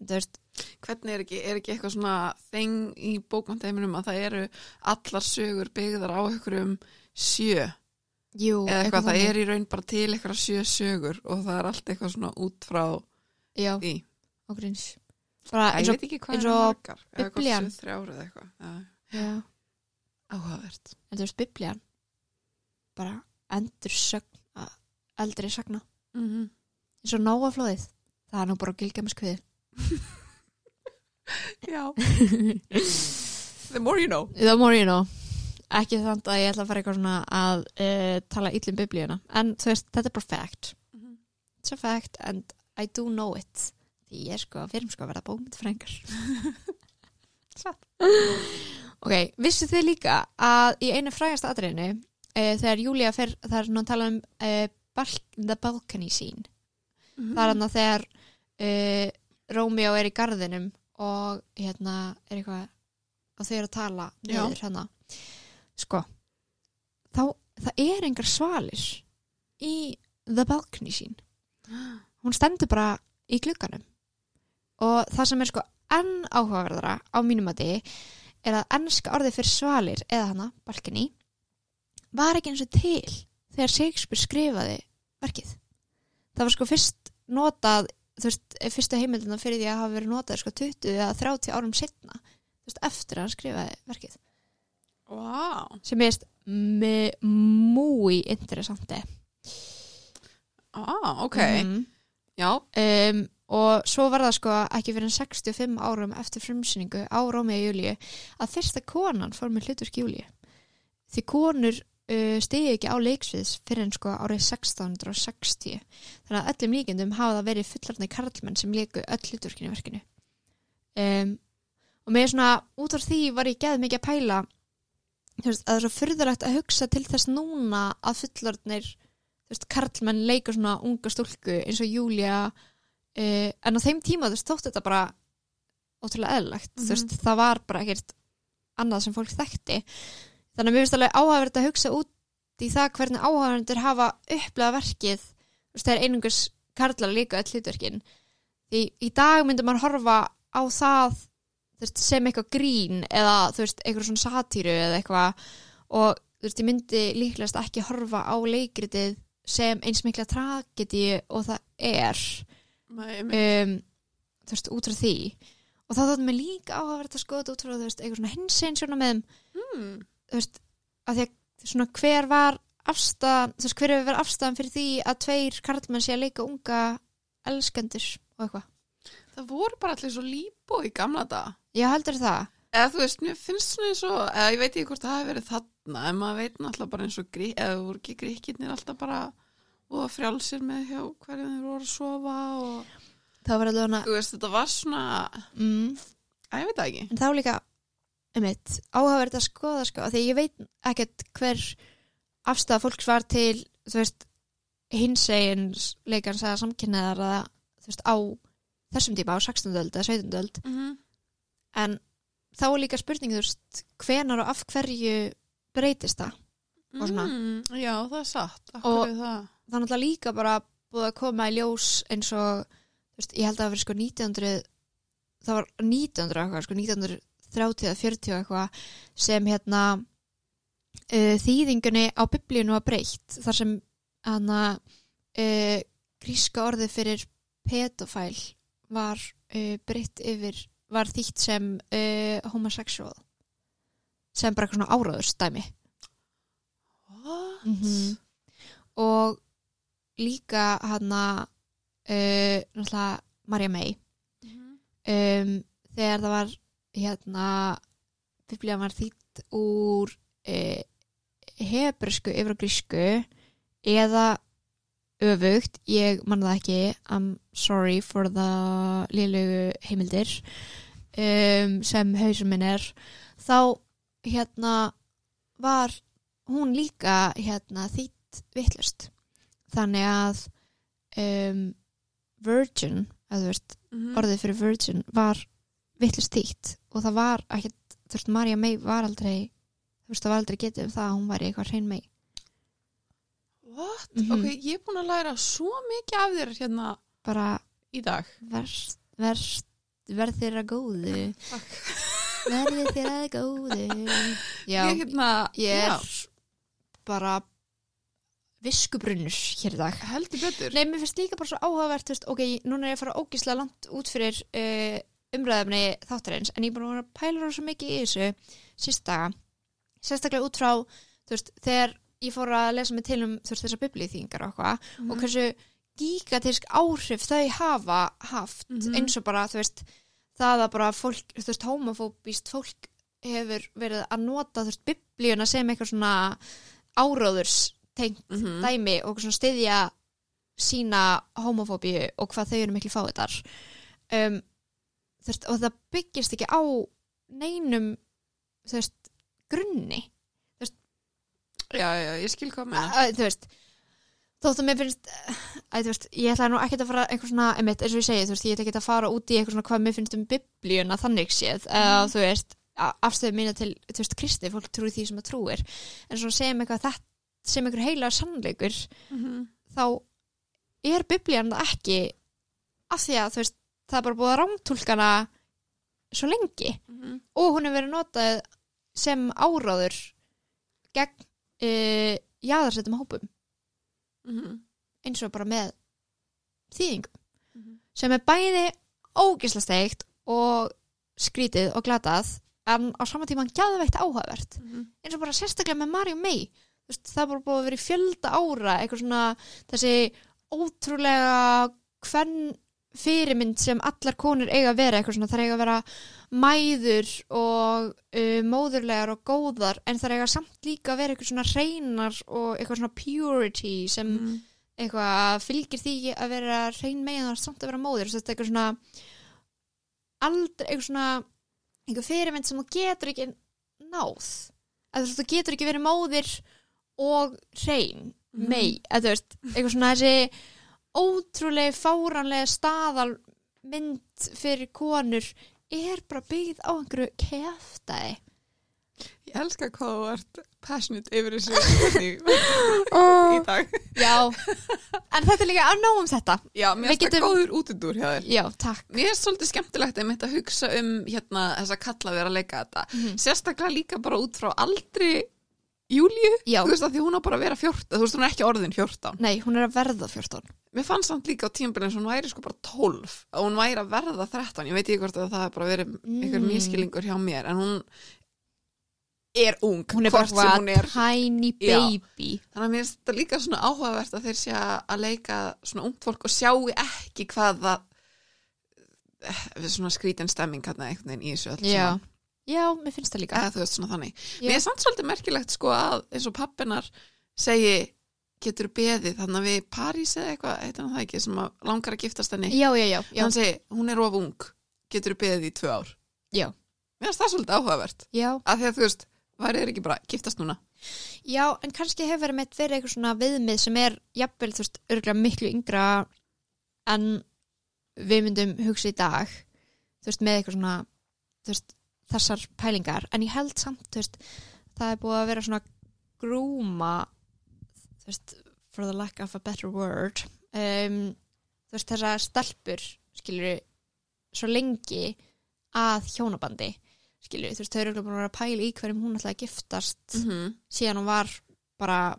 A: Þú veist,
B: hvernig er ekki, er ekki eitthvað svona þeng í bókmænteiminum að það eru allar sögur byggðar á einhverjum sjö
A: jú,
B: eða eitthvað, það
A: þannig.
B: er í raun bara til eitthvað sjö sögur og það er allt eitthvað svona út frá
A: Já,
B: því. Æ,
A: eins
B: ég
A: og,
B: veit ekki hvað er
A: og
B: margar.
A: Biblían.
B: eitthvað. Áhugavert.
A: En þú veist, biblían, bara endursögn, eldri sagna.
B: mm -hmm.
A: eins og náaflóðið það er nú bara gilgamiskviði
B: Já. The more you know.
A: The more you know ekki þannig að ég ætla að fara eitthvað svona að uh, tala illum biblíuna. En þú veist, þetta er bara fact. It's a fact and I do know it. Því ég er sko, við erum sko að verða bókmynd frengar
B: Satt.
A: ok, vissu þið líka að í einu frægasta atriðinu uh, þegar Júlia fer, það er nú að tala um uh, balk, the balcony scene. Það er hann að þegar Rómeo er í garðinum og hérna er eitthvað og þau eru að tala niður hérna sko þá, það er engar svalir í the balcony sín hún stendur bara í glugganum. Og það sem er sko enn áhugaverðara á mínum að er að ennska orðið fyrir svalir eða hana, balcony var ekki eins og til þegar Shakespeare skrifaði verkið. Það var sko fyrst notað þú veist, fyrstu heimildina fyrir því að hafa verið notað sko 20 eða 30 árum setna þú veist, eftir að hann skrifaði verkið
B: Vá.
A: Sem er mjög interessanti
B: ah, Ok,
A: Mhm.
B: já.
A: Um, og svo var það sko ekki fyrir en 65 árum eftir frumsýningu á Rómi og Júlíu að fyrsta konan fór með hluturk Júlíu. Því konur uh, stiði ekki á leiksviðs fyrir en sko árið 1660 þannig að öllum líkendum hafa það verið fullarni karlmenn sem leiku öll hluturkinu í verkinu. Um, og með svona út af því var ég geð mikið að pæla þú veist, að það er svo furðulegt að hugsa til þess núna að fullarnir þú veist, karlmenn leikur svona unga stúlku eins og Júlia uh, en á þeim tíma þú veist, þótt þetta bara ótrúlega eðlilegt, þú veist, það var bara ekkert annað sem fólk þekkti. Þannig að mér finnst alveg áhæfverð að hugsa út í það hvernig áhæfverðir hafa upplega verkið þú veist, það er einungus karlar líka öll hlutverkin. Því í dag myndi maður horfa á það veist, sem eitthvað grín eða þú veist, eitthvað svona satíru eða eitthvað. Og þú veist, ég myndi líklegast ekki horfa á leikritið sem eins mikla tragedi og það er.
B: Nei, um,
A: þú veist, út frá því. Og þá þóttum mér líka áhæfverð að skoða þetta út frá þú veist, eitthvað svona hinsinn sjóna með
B: hmm,
A: þú veist, að því að svona hver var afstæðan, þú veist, hver hefur verið afstæðan fyrir því að tveir karlmenn sé að leika unga elskendur og eitthvað.
B: Það voru bara allir svo líbó í gamla dag
A: Já, heldur það.
B: eða þú veist, mér finnst svona eins og eða ég veit ekki hvort það hefur verið þarna en maður veit náttúrulega bara eins og grí, eða voru ekki gríkirnir alltaf bara og frjálsir með hjá hverjum þeir voru að sofa og
A: Það var alveg hana,
B: þú veist, þetta var svona
A: mm,
B: að ég veit það ekki.
A: En þá líka, um mitt, áhugaverð að skoða, sko, því ég veit ekkert hver afstæða fólks var til, þú veist, hinsegin leikans eða samkynneðar eða, þú veist, á þessum tíma, á 16. öld eða 17. öld,
B: mm -hmm.
A: en þá er líka spurning, þú veist, hvenar og af hverju breytist það? Og svona.
B: mm, já, það er satt
A: Og-
B: Akkur er það
A: það er náttúrulega líka bara búið að koma í ljós eins og þú veist, ég held að það var sko 1900 það var 1900 eitthvað, sko 1930 eða 40 og eitthvað sem hérna uh, þýðingunni á biblíunu var breytt þar sem hana uh, gríska orðið fyrir pedofæl var uh, breytt yfir var þýtt sem uh, homosexual sem bara eitthvað svona áráðurstæmi
B: What?
A: -hmm. og líka hana uh, náttúrulega Marja May
B: Mhm.
A: um, þegar það var hérna biblían var þýtt úr uh, hebresku yfir grísku eða öfugt, ég manna það ekki. I'm sorry for the lélögu heimildir um, sem hausum minn er. Þá hérna var hún líka hérna þýtt vittlust þannig að um, virgin veist,
B: Mhm.
A: orðið fyrir virgin var vittlust þýtt. Og það var ekkert, þú veist, Marja May var aldrei þú veist, það var aldrei getið um það að hún væri eitthvað hrein May
B: What?
A: Mhm.
B: Ok, ég er búin að læra svo mikið af þér hérna
A: bara
B: í dag.
A: verst, verst verð þér að góðu.
B: Takk.
A: verði þér að góðu. Já,
B: Ég hérna,
A: ég
B: já,
A: er bara viskubrunnur hér í dag.
B: Heldur betur.
A: Nei, mér finnst líka bara svo áhugavert, veist, ok, núna er ég að fara ógislega langt út fyrir uh, umræðumni þáttarins, en ég er bara að pæla svo mikið í þessu sísta sérstaklega út frá, þú veist, þegar ég fór að lesa mig til um þessar biblíþýngar og eitthvað
B: Mhm.
A: og hversu gigatísk áhrif þau hafa haft
B: Mhm.
A: eins og bara, þú veist, það að bara fólk, þú veist, homofóbíst fólk hefur verið að nota, þú veist, biblíuna sem eitthvað svona áróðurs tengt
B: Mhm.
A: dæmi og svona styðja sína homofóbíu og hvað þau eru miklu fáiðar um, þú veist, og það byggist ekki á neinum veist, grunni
B: Já, já, ég skil
A: Æ, þú veist þótt að mér finnst að, þú veist, ég ætla nú ekkert að fara eitthvað svona, einmitt, eins og ég segi, þú veist, ég ætla ekki að fara út í eitthvað svona hvað mér finnst um biblíuna þannig séð, eða þú veist afstöðu mína til, þú veist, kristi fólk trúi því sem það trúir, en svona segjum eitthvað þetta, sem einhver heila sannleikur
B: Mhm.
A: þá er biblían það ekki af því að, þú veist, það er bara búið rámtúlkana svo lengi
B: Mhm.
A: og hún hefur verið notað sem áráður gegn uh, jaðarsettum hópum
B: Mhm.
A: eins og bara með þýðingum
B: Mhm.
A: sem er bæði ógisla steikt og skrítið og glatað en á sama tíma gæðveitt áhugavert
B: Mhm.
A: eins og bara sérstaklega með Mario May Þú veist, það bara búið að vera í fjölda ára eitthvað svona þessi ótrúlega hvern fyrirmynd sem allar konur eiga að vera eitthvað svona, það eiga að vera mæður og uh, móðurlegar og góðar en það eiga samt líka að vera eitthvað svona hreinar og eitthvað svona purity sem
B: mm.
A: eitthvað fylgir því að vera hrein megin og samt að vera móður þetta er eitthvað svona aldrei eitthvað svona eitthvað fyrirmynd sem þú getur ekki náð að þú getur ekki verið móðir og
B: Mhm.
A: mei, veist, eitthvað svona þessi ótrúlega fáranlega staðal mynd fyrir konur er bara byggð á einhverju keftaði
B: Ég elska hvað þú ert passionate yfir þessu í dag.
A: Já, en þetta er líka að nóg um þetta
B: Já, mér finnst það góður útudúr hjá þér.
A: Já, takk
B: Mér finnst svolítið skemmtilegt einmitt að hugsa um hérna þessa kalla við að leika þetta.
A: Mhm.
B: Sérstaklega líka bara út frá aldri Júliu, þú veist að því hún á bara að vera 14, þú veist hún er ekki orðin 14.
A: nei, hún er að verða 14
B: Mér fannst samt líka á tímabilið eins og hún væri sko bara 12 að hún væri að verða 13, ég veit ekki hvort að það er bara verið einhver
A: Mm.
B: miskilingur hjá mér en hún er ung,
A: Hún er bara
B: hvort sem hún er
A: tiny
B: Já.
A: baby
B: Þannig að mér finnst þetta líka svona áhugavert að þeir sé að leika svona ungt fólk og sjáu ekki hvað það við svona skrítin stemming hérna einhvern veginn í þessu öllu
A: Já, já, mér finnst það líka
B: eða veist.
A: Já.
B: Mér er samt svolítið merkilegt sko að eins og pappinar segi getur beðið þannig að við París eða eitthvað, hann það ekki sem að langar að giftast henni.
A: Já, já, já,
B: Hann segi, hún er of ung, getur beðið í tvö ár.
A: Já.
B: Mér finnst það svolítið áhugavert.
A: já.
B: Af því að þú veist, væri þeir ekki bara giftast núna?
A: Já, en kannski hefur verið með verið eitthvað svona viðmið sem er jafnvel, þú veist, örgulega miklu yngra en við myndum hugsa í dag þú veist, með eitthvað svona veist, þessar pælingar en ég held samt, veist, það er búið að vera svona grúma þú veist, for the lack of a better word um, þú veist, þessar stelpur skilur svo lengi að hjónabandi skilur, þú veist, þau eru búin að pæla í hverjum hún ætlaði að giftast
B: -hmm.
A: síðan hún var bara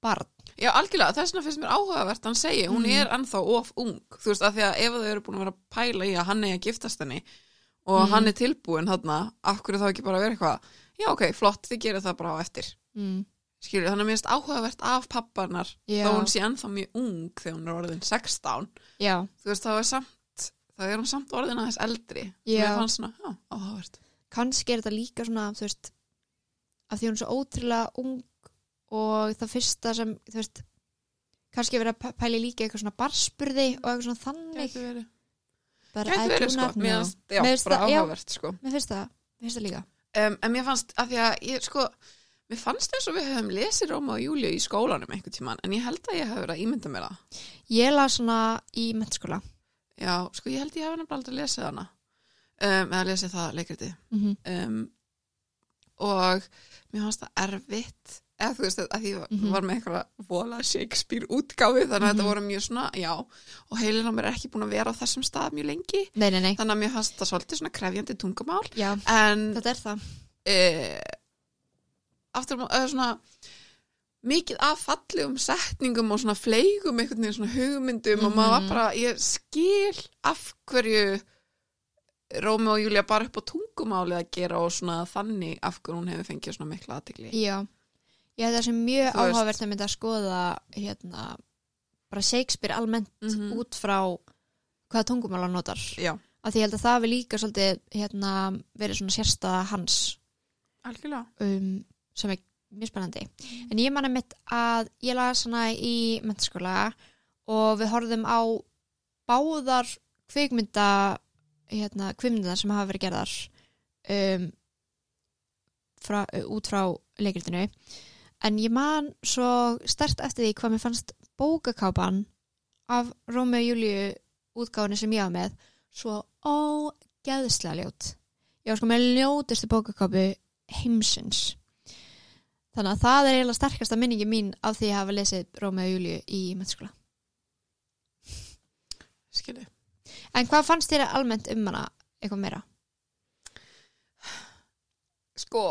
A: barn.
B: Já, algjörlega, þess vegna finnst mér áhugavert hann segi, hún
A: Mhm.
B: er ennþá of ung, þú veist, af því að ef þau eru búin að vera að pæla í að hann eigi að giftast henni og
A: Mhm.
B: hann er tilbúin hann, af hverju þá ekki bara vera eitthvað já, ok, flott, þið gerir það bara á eftir
A: Mm.
B: Skilur, þannig að mér finnst áhugavert af papparnar
A: Já.
B: þó hún sé ennþá mjög ung þegar hún er orðin 16,
A: Já,
B: þú veist, þá er samt þá er hún samt orðin aðeins eldri. Mér fannst svona, já, áhugavert.
A: Kannski er þetta líka svona, þú veist, að því hún er svo ótrúlega ung og það fyrsta sem, þú veist, kannski er verið að pæ- pæla í líka eitthvað svona barspurði og eitthvað svona þannig.
B: Gæti verið,
A: But
B: Gæti verið sko, mér finnst, já, bara áhugavert sko.
A: Mér finnst það, mér finnst það líka.
B: um, en mér fannst, af því að ég, sko mér fannst eins og við höfum lesið Róma og Júliu í skólanum einhvern tíman, en ég held að ég hef verið að ímynda mér það
A: Ég las svona í mennskóla.
B: já, sko ég held ég hef nefnilega aldrei lesið hana um, eða lesið það leikriti
A: Mm -hmm.
B: um, og mér fannst það erfitt eða þú veist að ég
A: Mhm.
B: var með eitthvað vola Shakespeare útgáfi þannig að
A: Mhm.
B: þetta voru mjög svona, já og heilin á mér er ekki búin að vera á þessum stað mjög lengi
A: Nei, nei, nei.
B: þannig að mér fannst það svolítið svona krefjandi tungumál
A: Já,
B: en
A: þetta er það.
B: e, aftur eða svona mikið af fallegum setningum og svona fleigum einhvern veginn svona hugmyndum og maður var
A: Mhm.
B: bara, ég skil af hverju Rómi og Júlia bara upp á tungumálið að gera og svona þannig af hverju hún hefur fengið svona mikla aðtikli
A: Já, ég það sem mjög áhugavert að mynda að skoða hérna, bara Shakespeare almennt
B: Mhm.
A: út frá hvaða tungumál hann notar.
B: Já,
A: Af því ég held að það við líka svolítið hérna, verið svona sérstaða hans
B: algjörlega
A: um, sem er mjög spennandi. En ég manna mitt að ég las hana í mentaskóla og við horfðum á báðar kvikmynda hérna, kvikmyndar sem hafa verið gerðar um, frá, út frá leikritinu. En ég man svo stert eftir því hvað mér fannst bókakápan af Rómi og Júliu útgáfunni sem ég var með svo ógeðslega ljót. Ég var sko með ljótustu bókakápu heimsins þannig að það er eiginlega sterkasta minningi mín af því að hafa lesið Rómi og Júliu í mennskóla
B: Skilji.
A: En hvað fannst þér almennt um hana eitthvað meira?
B: Sko,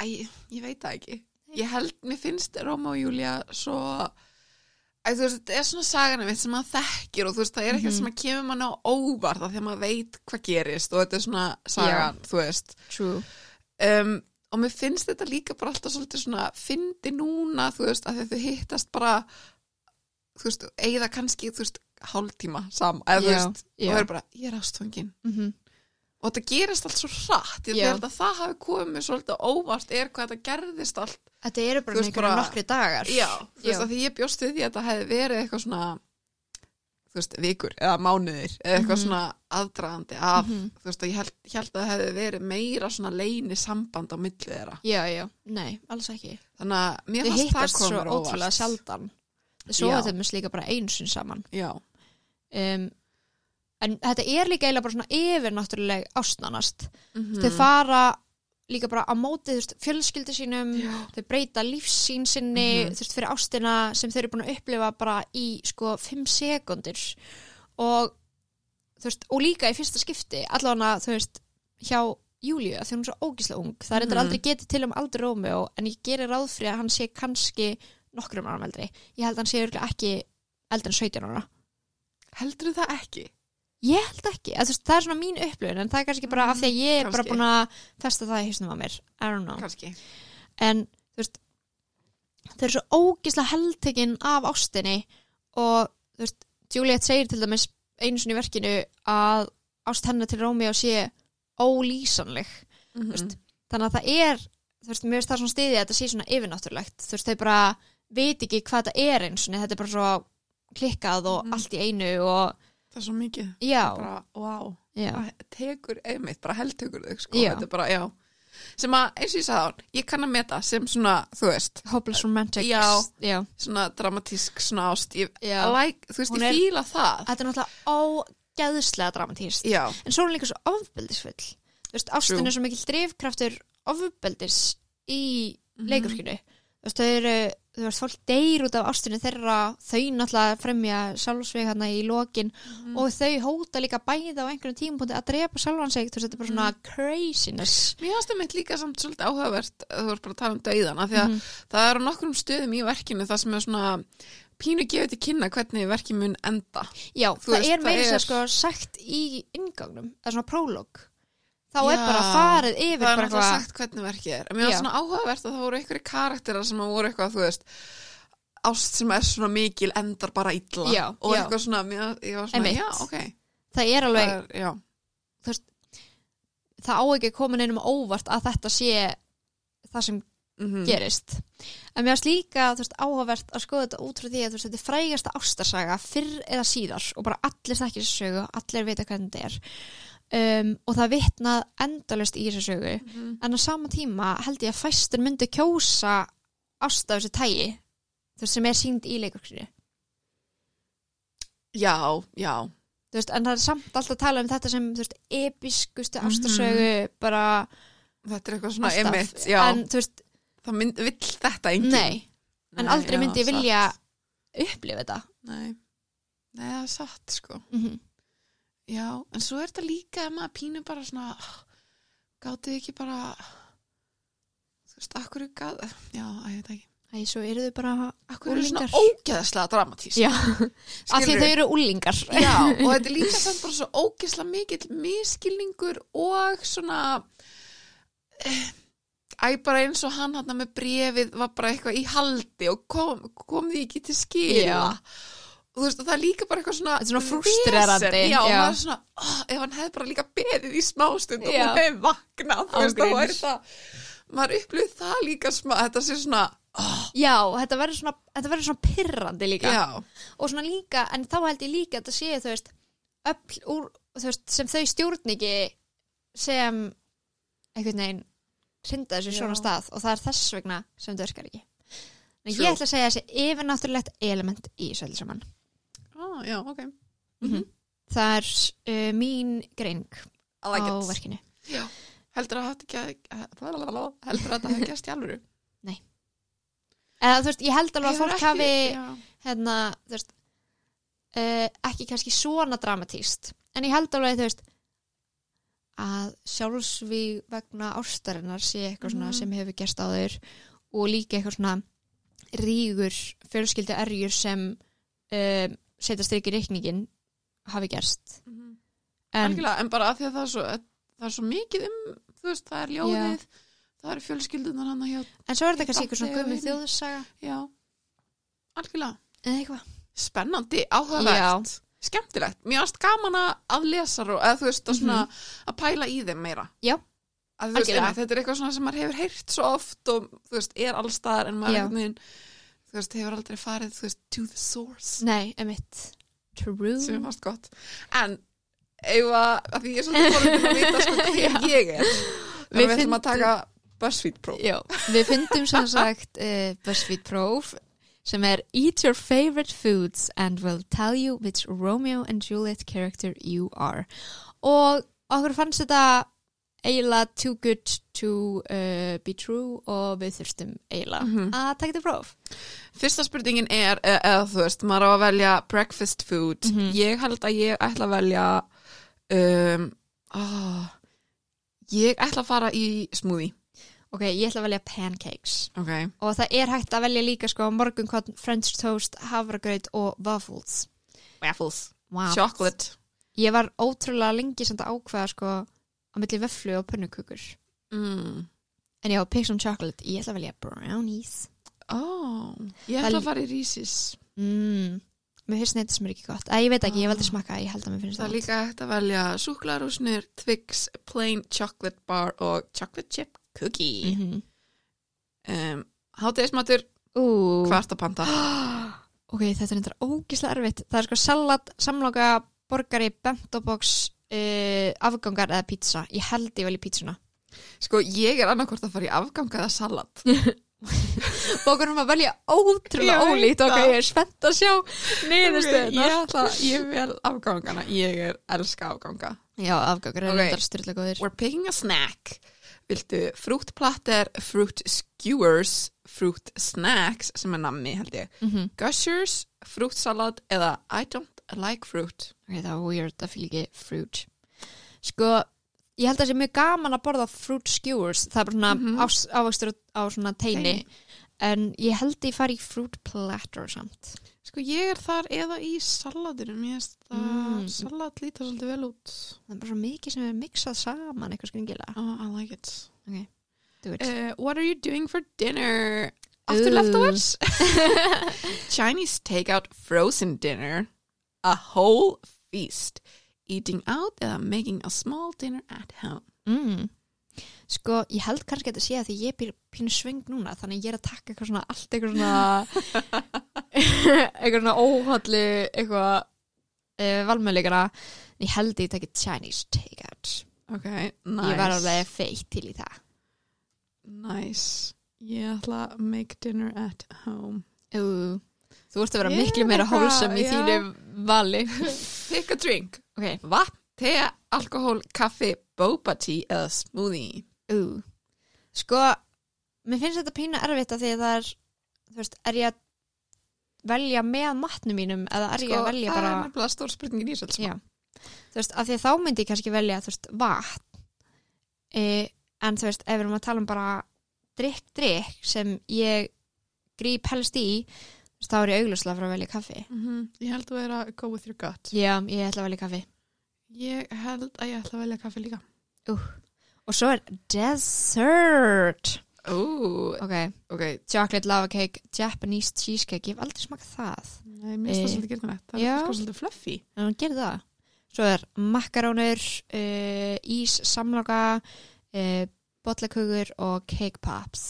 B: æ, ég veit það ekki. Ég held, mér finnst Róma og Júlia svo Æ, veist, þetta er svona sagan mitt sem maður þekkir og veist, það er eitthvað
A: Mhm.
B: sem að kemur mann á óvart af því að maður veit hvað gerist og þetta er svona sagan, þú veist.
A: True.
B: Um, og mér finnst þetta líka bara alltaf svolítið svona fyndi núna, þú veist, að þau hittast bara þú veist, eigða kannski, þú veist hálftíma saman, eða þú veist og er bara, ég er ástfangin.
A: Mm
B: og þetta gerist allt svo hratt ég held að það hafi komið svolítið óvart er hvað þetta gerðist allt
A: Þetta eru bara einhverja nokkri dagar.
B: Já, þú veist
A: Já.
B: að því ég bjóst við því að þetta hefði verið eitthvað svona veist, vikur eða mánuðir eða eitthvað
A: Mhm.
B: svona aðdragandi af,
A: Mhm.
B: þú veist, að ég held, held að það hefði verið meira svona leini samband á milli þeirra
A: Já, já, nei, alls ekki
B: þannig að mér
A: Þau
B: fannst það
A: hittast svo
B: komið mér á
A: ótrúlega
B: óvart.
A: sjaldan Þau
B: Já.
A: sofa þeim líka bara einu sinn saman
B: já,
A: um, En þetta er líka eiginlega bara svona yfirnáttúruleg ástnanast
B: mm
A: Þau fara líka bara á móti þú veist, fjölskyldu sínum
B: Já.
A: Þau breyta lífsín sinni
B: Mhm.
A: þú veist, fyrir ástina sem þau eru búin að upplifa bara í sko 5 sekundir og þú veist, og líka í fyrsta skipti allavega þú veist, hjá Júlíu að því hún er svo ógíslega ung. Það er mm aldrei getið til um aldur Rómeo en ég gerir ráð fyrir að hann sé kannski nokkrum árum eldri. Ég held að hann sé ekki eldri en 17 ára.
B: Heldur það ekki
A: ég held ekki, að, veist, það er svona mín upplifun en það er kannski bara af því að ég er bara búin að festa það í hausnum á mér. I don't know.
B: Kannski.
A: En þú veist þau eru svo ógislega heldtekinn af ástinni og þú veist Juliet segir til dæmis einu sinni í verkinu að ást hennar til Rómeo sé ólýsanleg.
B: Mm
A: veist, þannig að það er þú veist, mér veist það svona stiði að þetta sé svona yfirnáttúrulegt. Þú veist, þau bara veit ekki hvað þetta er eins og þetta er bara svo klikkað og
B: Mhm.
A: allt í einu og
B: það er svo mikið. Bara, wow, það tekur einmitt, bara heldtekur þig sko, er bara, já. Sem að, eins og ég sagði á hann, ég kann að meta sem svona, þú veist,
A: hopeless romantic
B: Já.
A: já,
B: svona dramatísk svona ást, ég like, þú veist,
A: Hún
B: ég fíla það.
A: Þetta er náttúrulega ógeðslega dramatíst
B: já,
A: en svo er hún líka svo ofbeldisfull. Þú veist, ástin er svo mikil drifkraftur ofbeldis í
B: Mhm.
A: leikurkinu þú veist, þau eru þú veist, fólk deyr út af ástinu þeirra þau náttúrulega fremja sjálfsveg hérna í lokin
B: Mhm.
A: og þau hóta líka bæði á einhverjum tímapunkti að drepa sjálfan sig, þú veist, þetta er bara svona
B: Mhm.
A: craziness
B: mér finnst það mitt líka samt svolítið áhugavert þú ert bara að tala um dauðan af því að
A: Mhm.
B: það er á nokkrum stöðum í verkinu það sem er svona pínu gefið til kynna hvernig verkið mun enda
A: já,
B: Þú
A: það
B: veist,
A: er meira
B: er-
A: sér sko sagt í ingangnum, það er svona prólog þá
B: Já,
A: er bara farið yfir
B: það er náttúrulega sagt hvernig verkið er. En mér finnst svona áhugavert að það voru einhverju karakterar sem voru eitthvað, þú veist ást sem er svona mikil endar bara illa.
A: Já,
B: og
A: já.
B: eitthvað svona, mér, svona,
A: Einmitt.
B: já, ok.
A: Það er alveg,
B: það er, já,
A: það á ekki að koma neinum á óvart að þetta sé það sem
B: mm
A: gerist. En mér varst líka veist, áhugavert að skoða þetta út frá því að veist, þetta er frægasta ástarsaga fyrr eða síðar og bara allir þekkir þessu sögu allir vita hvernig þetta er. Um, og það vitnað endalust í þessu sögu.
B: Mhm.
A: en á sama tíma held ég að fæstur myndi kjósa ást af þessu tægi veist, sem er sínd í leikurkinu
B: já, já.
A: Veist, en það er samt alltaf að tala um þetta sem veist, episkustu
B: Mhm.
A: ástarsögu bara
B: þetta er eitthvað svona emitt,
A: en þú veist,
B: það mynd, vill þetta enginn.
A: Nei en
B: Nei,
A: aldrei
B: já,
A: myndi ég
B: satt.
A: vilja upplifa þetta.
B: Nei, nei, það er satt, sko.
A: Mm
B: já, en svo er þetta líka að maður pínu bara svona gátið ekki bara þú veist, akkur er gat já, að ég veit ekki.
A: Æ, svo eru þau bara
B: akkur er svona ógeðslega dramatísk?
A: Já, af því þau eru úlingar
B: Já, og þetta er líka samt bara svo ógeðslega mikill miskilningur og svona eh, Æ, bara eins og hann hann með brefið var bara eitthvað í haldi og kom, kom því ekki til skila
A: Já.
B: og þú veist, og það er líka bara eitthvað svona
A: er svona frústrerandi,
B: vesen. Já, og
A: já.
B: maður er svona, oh, ef hann hefði bara líka beðið í smástund og
A: Já.
B: hún hefði vaknað, þú veist, þá væri það maður upplifið það líka smá, þetta sé svona oh,
A: Já, þetta verður svona, þetta verður svona pirrandi líka
B: já,
A: og svona líka, en þá held ég líka að þetta sé, þú veist, öll úr, þú veist, sem þau stjórn ekki sem einhvern veginn hrinda þessu svona stað og það er þess vegna sem þetta virkar ekki. En
B: True.
A: ég ætla að segja þessi yfirnáttúrulegt element í þessu öllu saman.
B: Ah, já, ok.
A: Mhm. það er uh, mín greining
B: like
A: á
B: it.
A: verkinu.
B: Já, heldur að þetta hafi gæst í alvöru
A: eða þú veist, ég held alveg að fólk hafi hérna, þú veist uh, ekki kannski svona dramatíst en ég held alveg, þú veist að sjálfsvíg vegna ástarinnar sé eitthvað svona
B: Mhm.
A: sem hefur gerst áður og líka eitthvað svona rígur fjölskyldi erjur sem um, setja strik í reikningin hafi gerst.
B: Mhm.
A: en,
B: en bara að því að það er svo það er svo mikið um, veist, það er ljóðið það eru fjölskyldunar
A: en svo er þetta kannski eitthvað svona gömur þjóðsaga.
B: Já, algjörlega. Spennandi, áhugavert skemmtilegt. Mér varst gaman að- að lesa og eða þú veist að svona að pæla í þeim meira.
A: Já.
B: að, veist, einmitt, þetta er eitthvað svona sem maður hefur heyrt svo oft og þú veist, er allstaðar en maður veginn, veist, hefur aldrei farið veist, to the source.
A: Nei, emitt True.
B: Sem er fast gott. En ef að, að því ég er svolítið fórhundin að vita sko hver ég er
A: Við
B: finnum að taka BuzzFeed próf
A: Já, við fyndum sem sagt uh, BuzzFeed próf sem er Eat your favorite foods and we'll tell you which Romeo and Juliet character you are og okkur fannst þetta eiginlega too good to uh, be true og við þurstum eiginlega
B: Mhm.
A: að taka þetta próf
B: Fyrsta spurningin er, e- eða þú veist, maður á að velja breakfast food.
A: Mhm.
B: Ég held að ég ætla að velja, um, oh, ég ætla að fara í smoothie.
A: Ok, ég ætla að velja pancakes
B: Ok.
A: og það er hægt að velja líka sko morgunkotn, french toast, havragraut og waffles
B: Waffles.
A: wow.
B: Chocolate.
A: Ég var ótrúlega lengi samt að ákveða sko á milli vöflu og pönnukukur
B: Mm.
A: En já, pick some chocolate, ég ætla að velja brownies
B: Oh, ég
A: Það-
B: ætla að fara í Reese's.
A: mm. Mér finnst neitt sem er ekki gott Æ, Ég veit ekki, ég hef aldrei smakka, ég held að mér finnst
B: Það er líka hægt að velja súklarúsnir, Twix, plain chocolate bar og chocolate chip cookie.
A: mm -hmm.
B: um, Hátegismatur,
A: Ú,
B: hvart að panta.
A: Ok, þetta er eitthvað ógislega erfitt Það er sko salat, samloka, borgari, bento box uh, afgangar eða pizza Ég held ég vel í pizzuna
B: Sko, ég er annarkvort að fara í afgang eða salat.
A: Bókurum að velja ótrúlega ólíkt Ok, ég er spennt að sjá niðurstöðuna
B: ég, ætla, ég vel afgangana ég er elska afganga
A: Já, afgangar er
B: Ok.
A: okay. styrla góðir
B: we're picking a snack viltu frútplatter, fruit skewers fruit snacks sem er nammi held ég
A: mm -hmm.
B: gushers, frútsalat eða I don't like fruit
A: Ok, það er weird að fylgja ekki fruit Sko, ég held að það sé mjög gaman að borða fruit skewers Það er bara svona mm. -hmm. ávöxtur á svona teini
B: Teini.
A: En ég held ég fari í fruit platter samt
B: sko ég er þar eða í saladinu. Mér finnst það
A: Mm.
B: salat líta svolítið vel út.
A: Það er bara svo mikið sem er mixað saman eitthvað skringilega.
B: Oh, I like it.
A: Do it.
B: Uh, what are you doing for dinner? After leftovers? Chinese takeout frozen dinner, a whole feast, eating out eða making a small dinner at home.
A: mm. Sko, ég held kannski að þetta sé að því ég býr pínu svöng núna Þannig ég er að taka eitthvað svona allt eitthvað svona eitthvað svona óhallu eitthvað uh, valmöðleikana Ég held ég tekið Chinese takeout
B: Ok, nice.
A: Ég var alveg feitt til í það
B: Nice. Ég ætla að make dinner at home.
A: Ú, Þú ert að vera
B: Ég
A: miklu meira hólsam í
B: já.
A: þínu vali
B: Pick a drink.
A: Ok,
B: Vatn, te, alkohól, kaffi, boba tea eða smoothie.
A: Ú. Sko, mér finnst þetta pínu erfitt að því að það er Þú veist, er ég að velja með matnum mínum eða er ég að velja
B: Sko, það
A: bara
B: er nefnilega stór spurningin í alls
A: Já. Þú veist, af því þá myndi ég kannski velja þú veist, vatn. E, en þú veist, ef við erum að tala um bara drikk, drikk sem ég gríp helst í þú veist, þá er ég auglustlega fyrir að velja kaffi.
B: Mhm, Ég held að vera go with your gut.
A: Já, ég ætla að velja kaffi.
B: Ég held að ég ætla að velja kaffi líka.
A: Og svo er dessert
B: Ú,
A: ok,
B: ok.
A: chocolate lava cake Japanese cheesecake, ég hef aldrei smakað það
B: Nei, mér finnst það
A: Eh,
B: svolítið gerðinlegt. Það er sko svolítið fluffy.
A: en hún gerir það svo er makarónur uh, ís, samloka uh, bollakökur og cake pops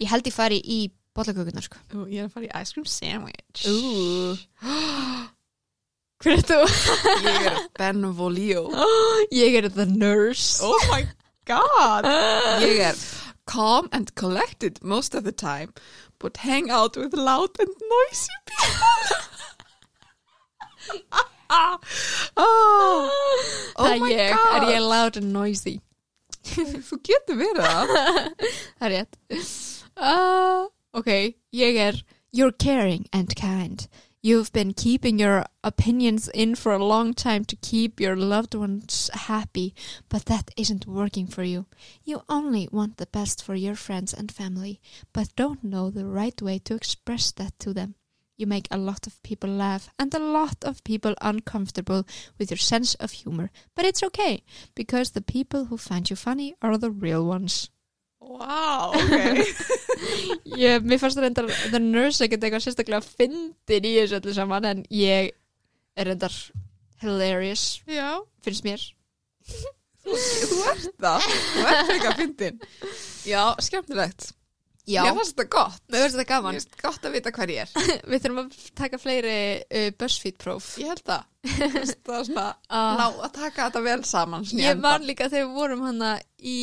A: ég held ég fari í bollakökurnar sko
B: Ú, ég er að fara í ice cream sandwich.
A: Ú. hver er þú?
B: Ég er Benvolio.
A: ég er the nurse
B: Oh my god. Er calm and collected most of the time, but hang out with loud and noisy people. oh, oh
A: það
B: my
A: er ég,
B: god.
A: er ég loud and noisy
B: Þú getur verið það.
A: það er rétt uh, ok, ég er you're caring and kind You've been keeping your opinions in for a long time to keep your loved ones happy, but that isn't working for you. You only want the best for your friends and family, but don't know the right way to express that to them. You make a lot of people laugh and a lot of people uncomfortable with your sense of humor, but it's okay because the people who find you funny are the real ones.
B: Wow, ok.
A: Ég, mér fannst það reyndar The Nurse ekkert eitthvað sérstaklega fyndin í þessu öllu saman en ég er reyndar hilarious,
B: Já,
A: finnst mér.
B: Þú ert það. Þú ert frekar fyndin. Já, skemmtilegt.
A: Já,
B: Mér fannst þetta gott.
A: Mér finnst þetta
B: Mér
A: gaman
B: finnst gott að vita hver ég er.
A: Við þurfum að taka fleiri uh, BuzzFeed próf.
B: Ég held það. Mér finnst Það er svona
A: Ah.
B: ná að taka þetta vel saman
A: Ég man líka þegar við vorum hana í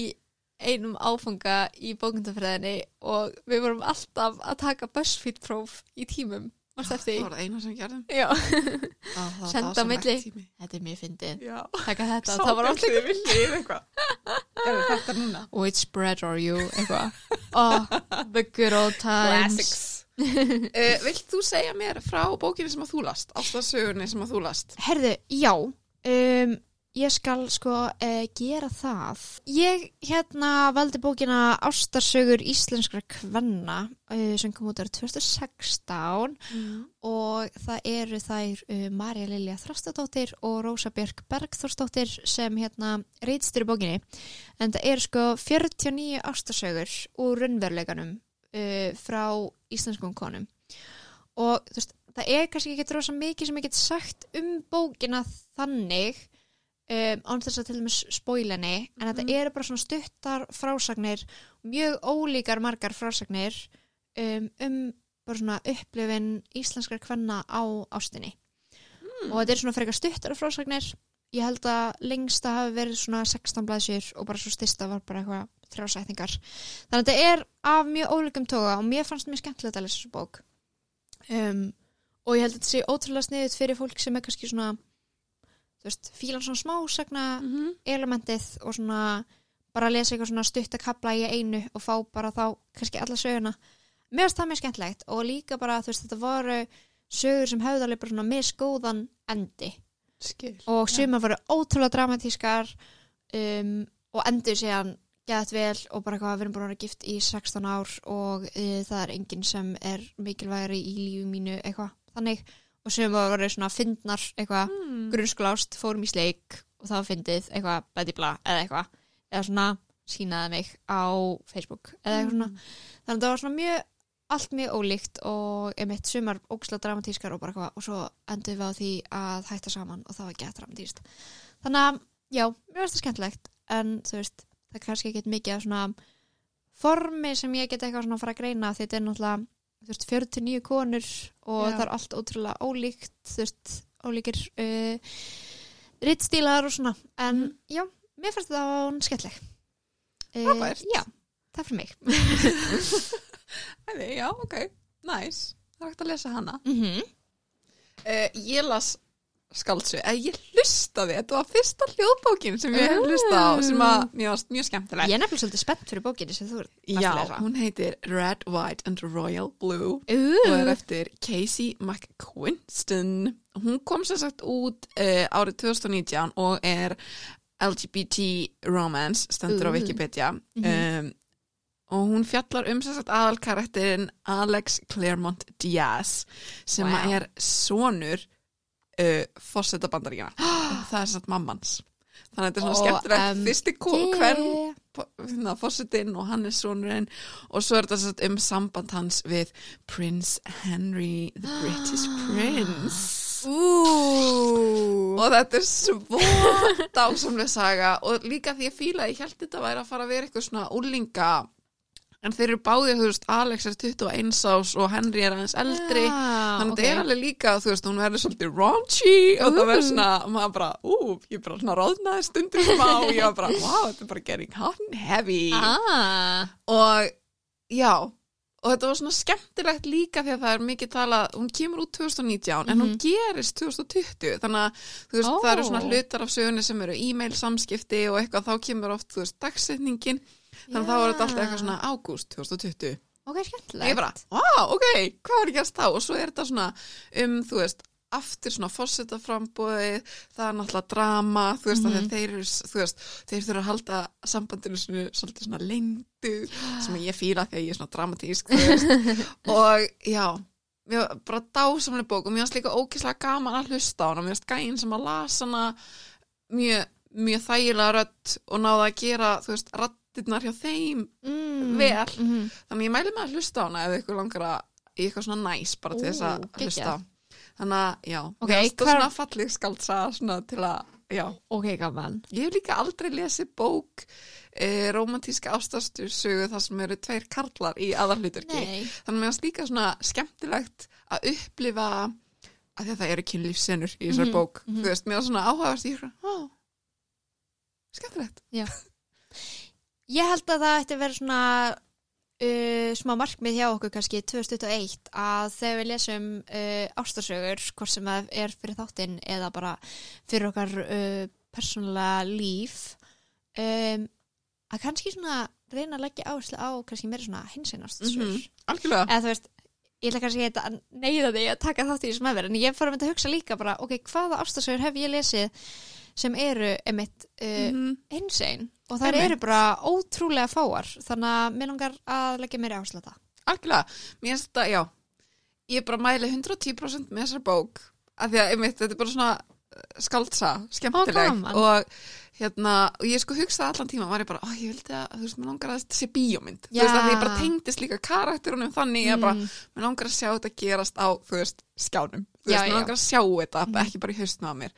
A: einum áfanga í bókundafræðinni og við vorum alltaf að taka BuzzFeed próf í tímum.
B: Það var eina sem gerðum.
A: Já,
B: Á, það var
A: Senda milli. þetta er mjög fyndið.
B: Já.
A: Taka þetta,
B: Sá
A: það var alltaf
B: við viljið eitthvað. Er þetta núna?
A: Which spread are you? Oh, the good old times.
B: Classics. Uh, Vilt þú segja mér frá bókinni sem að þú last Ástasögunni sem að þú last?
A: Herðu, já. Um, Ég skal sko uh, gera það. Ég hérna valdi bókina Ástarsögur íslenskra kvenna uh, sem kom út árið 2016 og það eru þær uh, Marja Lilja Þrastadóttir og Rósa Björk Bergþórsdóttir sem hérna reytstur í bókinni. En það eru sko 49 ástarsögur úr raunveruleikanum frá íslenskum konum. Og þú veist, það er kannski ekki rosa mikið sem ég get sagt um bókina þannig um, án þess að til dæmis spóilenni en þetta eru bara svona stuttar frásagnir mjög ólíkar margar frásagnir um, um bara svona upplifin íslenskar kvenna á ástinni. Og þetta er svona frekar stuttar frásagnir. Ég held að lengsta hafi verið svona 16 blaðsjur og bara svo styrsta var bara eitthvað þrjásætningar. Þannig að þetta er af mjög ólíkum toga og mér fannst mjög skemmtilegt að lesa þessu bók. Um, og ég held að þetta sé ótrúlega sniðut fyrir fólk sem er kannski svona þú veist, fílan svona smásagna
B: -hmm.
A: elementið og svona bara lesa eitthvað svona stutt að kapla í einu og fá bara þá kannski alla söguna. Mér finnst það mjög skemmtilegt og líka bara þú veist þetta voru sögur sem höfðu alveg bara svona misgóðan endi.
B: Skil
A: og sumar voru ótrúlega dramatískar um, og endur síðan geðat vel og bara eitthvað við erum búin að vera gift í 16 ár og uh, það er enginn sem er mikilvægari í lífu mínu eitthvað. Þannig og sumar voru svona fyndnar eitthvað
B: mm.
A: grunnsklást, fórum í sleik og það var fyndið eitthvað bætibla eða eitthvað eða svona sínaði mig á Facebook eða eitthvað svona. Þannig að það var svona mjög allt mjög ólíkt og einmitt sumar ógslag dramatískar og bara eitthvað og svo endur við á því að hætta saman og það var gett dramatíst þannig að já, mér finnst það skemmtilegt en þú veist, það er kannski ekkert mikið svona formi sem ég get eitthvað svona að fara að greina þetta er náttúrulega veist, 49 konur og
B: Já.
A: það er allt ótrúlega ólíkt veist, ólíkir uh, rittstílar og svona en
B: Mhm.
A: já, mér finnst það hún skemmtileg uh,
B: Frábært.
A: Já, það fyrir mig
B: Æði, Já, ok, nice Það er hægt að lesa hana
A: mm -hmm.
B: uh, Ég las skaldsu eða ég hlustaði, þetta var fyrsta hljóðbókin sem ég hef hlustað á sem að mér varst mjög skemmtileg.
A: Ég er nefnilega svolítið spennt fyrir bókinni sem þú varst
B: Já, hún heitir Red, White and Royal Blue og
A: Ú,
B: er eftir Casey McQuiston hún kom sér sagt út uh, árið 2019 og er LGBT romance stendur á
A: Ú.
B: Wikipedia.
A: Mhm.
B: um, og hún fjallar um sér sagt aðalkarakterin Alex Claremont Diaz sem
A: wow.
B: er sonur uh, fórseta bandaríkjana og það er satt mammans. Þannig að þetta er svona skemmtilegt.
A: OMG.
B: fyrsti hvern fórsetin og hann er sonurinn og svo er þetta satt um samband hans við Prince Henry the British Prince.
A: Ú.
B: og þetta er svo dásamlega saga. Og líka því að fíla ég held þetta væri að fara að vera eitthvað svona úlinga en þeir eru báðið, þú veist, Alex er 21 ás og Henry er aðeins eldri
A: Já,
B: þannig að
A: ok.
B: þetta er alveg líka, þú veist, hún verður svolítið raunchy og það verður svona, maður bara, ú, ég bara svona ráðnaði stundum smá og ég var bara, wow, þetta er bara getting hot and heavy
A: Ah,
B: og já og þetta var svona skemmtilegt líka því að það er mikið talað, hún kemur út 2019 en hún
A: Mhm.
B: gerist 2020 þannig að veist,
A: Ó.
B: það eru svona hlutar af sögunni sem eru e-mail samskipti og eitthvað þá kemur oft, þú veist, dagsetningin þannig að þá er þetta alltaf eitthvað svona ágúst 2020
A: ok, skemmtilegt.
B: Ég bara, wow, ok, hvað var ekki að stá og svo er þetta svona um, þú veist aftur svona fórsetaframbóðið það er náttúrulega drama þú veist, mm
A: Mhm.
B: þeir þú veist, þeir þurfa að halda sambandinu svona, svona leyndu sem ég fíla því að ég er svona dramatísk og já var bara dásamlega bók og mér varst líka ókislega gaman að hlusta á hana. Mér varst gæinn sem að lasa hana mjög, mjög þægilega rödd og náða að gera, þú veist, rattirnar hjá þeim
A: mm.
B: vel.
A: mm
B: Þannig ég mæli með að hlusta á hana ef ykkur langar að í eitthvað svona næs bara til þess að hlusta þannig að, já,
A: Ok,
B: mér finnst það
A: hvar-
B: svona falleg skaldsa svona til að, já.
A: Ok, gaman.
B: Ég hef líka aldrei lesið bók e, romantíska ástastur sögu þar sem eru tveir karlar í aðarhluturki
A: Nei.
B: Þannig að mér finnst líka svona skemmtilegt að upplifa að að það eru kynlífsenur í þessar
A: Mhm,
B: bók.
A: Mhm.
B: þú veist, mér finnst svona áhugavert í skemmtilegt
A: Ég held að það ætti að vera svona uh, smá markmið hjá okkur kannski 2021 að þegar við lesum uh, ástarsögur, hvort sem það er fyrir þáttinn eða bara fyrir okkar uh, persónulega líf um, að kannski svona reyna að leggja áherslu á kannski meira svona hinsinn ástarsögur.
B: Mhm, algjörlega.
A: Eða þú veist ég ætla kannski að neyða þig að taka þátt í þessum meðverð en ég fór að mynda að hugsa líka bara ok, hvaða ástarsögur hef ég lesið sem eru emitt uh,
B: Mhm.
A: hinsinn og það eru bara ótrúlega fáar. Þannig að mér langar að leggja meira áherslu það.
B: Algjörlega, mér finnst þetta, já. Ég er bara mæli 110% með þessar bók af því að, einmitt, þetta er bara svona eh, skaldsa, skemmtileg.
A: Gaman.
B: og hérna, og ég sko hugsaði allan tíma, var ég bara, ó, ég vildi að, þú veist, mér langar að þetta sé bíómynd, þú veist, að ég bara tengdist líka karakterunum þannig, ég bara,
A: Mm.
B: mér langar að sjá þetta gerast á, þú veist, skjánum. Þú veist, mér langar að sjá þetta,
A: Mhm.
B: ekki bara í haustinu á mér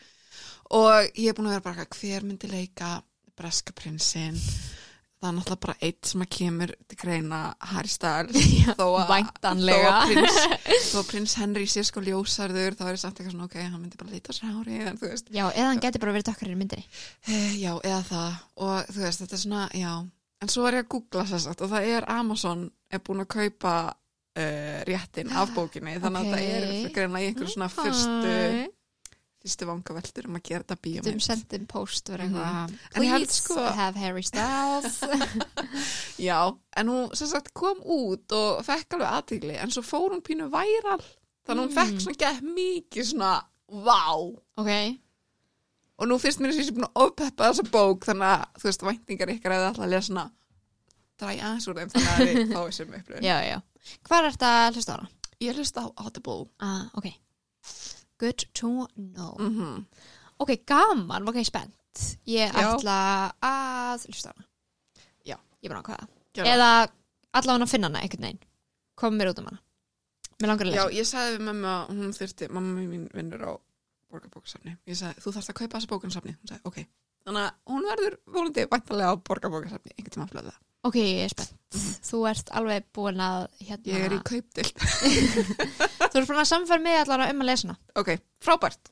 B: og ég er búin að vera bara hver myndi leika breska prinsinn? Það er náttúrulega bara eitt sem að kemur til greina Harry Styles. Þó að, að prins, að prins Henry sé sko ljósarður þá er ég samt eitthvað svona, ok, hann myndi bara lita sér hári en
A: Já, eða hann getur bara verið dökkarinn í myndinni.
B: Eh, já, eða það. Og þú veist, þetta er svona, já. En svo er ég að googla að og það er Amazon er búin að kaupa uh, réttin af bókinni. Þannig að
A: Ok.
B: það er greinlega í einhverju svona fyrstu fyrstu vangaveltur um að gera þetta bíómynd.
A: Sendin post
B: Mhm.
A: eitthvað
B: ég held
A: Please
B: sko-
A: have Harry Styles.
B: Já, en hún sem sagt kom út og fekk alveg aðtigli en svo fór hún pínu væral. Þannig að hún fekk
A: Mm.
B: svona gett mikið svona vá.
A: Ok,
B: og nú finnst mér þess að ég sé búin að ofpeppa þessa bók þannig að þú veist væntingar ykkar eða alltaf að lesa svona dræja aðeins úr þeim þannig að þið fáið sem upplifun.
A: Já, já. Hvar er þetta að hlusta á hana?
B: Ég hlusta á Audible.
A: Ah, ok Good to know.
B: Mm
A: Ok, gaman, ok, spennt. Ég
B: Já.
A: ætla að hlusta á hana.
B: Já.
A: Ég er bara ákvaða
B: Eða,
A: Eða allavega að finna hana einhvern veginn. Kom mér út um hana. Mér langar að
B: Já,
A: lesa.
B: ég sagði við mömmu að hún þurfti mamma mín vinnur á borgarbókasafni. Ég sagði, þú þarfst að kaupa þessa bókasafni hún sagði, ok, þannig að hún verður volandi væntalega á borgarbókasafni einhvern tíma flöða
A: Ok, ég er spennt. Þú ert alveg búin að hérna,
B: ég er í kaupdild
A: Þú ert búin að samfæra mig allavega um að lesa hana.
B: Ok, frábært,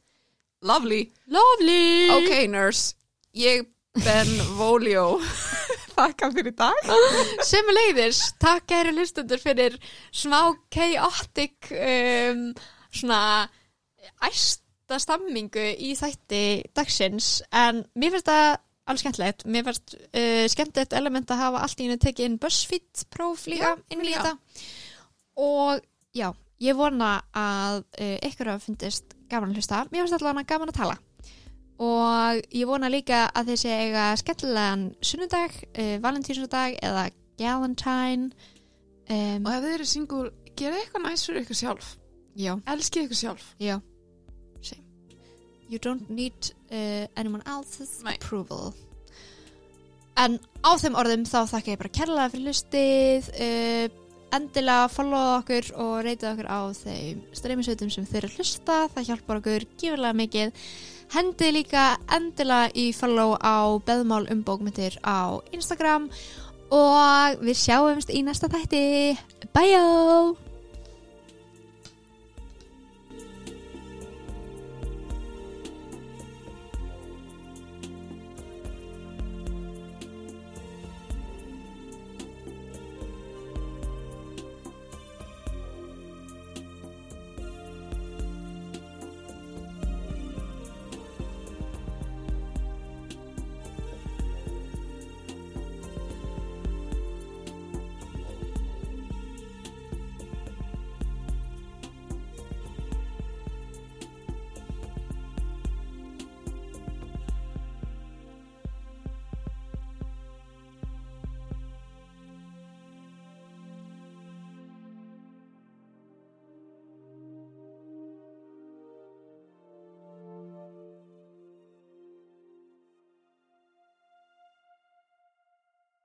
B: lovely.
A: Lovely!
B: Ok, nurse, ég Ben Volio. Þakka fyrir dag.
A: Sem leiðis, takk kæri hlustundur fyrir smá chaotic um, svona æsta stammingu í þætti dagsins. En mér finnst það alveg skemmtilegt. Mér finnst uh, skemmtilegt element að hafa allt í henni tekið inn BuzzFeed próf líka
B: Já,
A: inn í þetta. Og já, ég vona að uh, ykkur hafa fundist gaman að hlusta. Mér finnst allavega gaman að tala. Og ég vona líka að sé eiga skemmtilegan sunnudag, uh, valentínsdag eða galentine. Um,
B: og ef þið eru single, gera eitthvað næs fyrir ykkur sjálf.
A: Já,
B: elskið ykkur sjálf.
A: Já you don't need uh, anyone else's
B: Nei.
A: approval. En á þeim orðum þá þakka ég bara kærlega fyrir hlustið uh, endilega follow okkur og reytið okkur á þeim streymisveitum sem þeir eru að hlusta. Það hjálpar okkur gífurlega mikið. Hendið líka endilega í follow á beðmál um bókmyndir á Instagram og við sjáumst í næsta þætti. Bye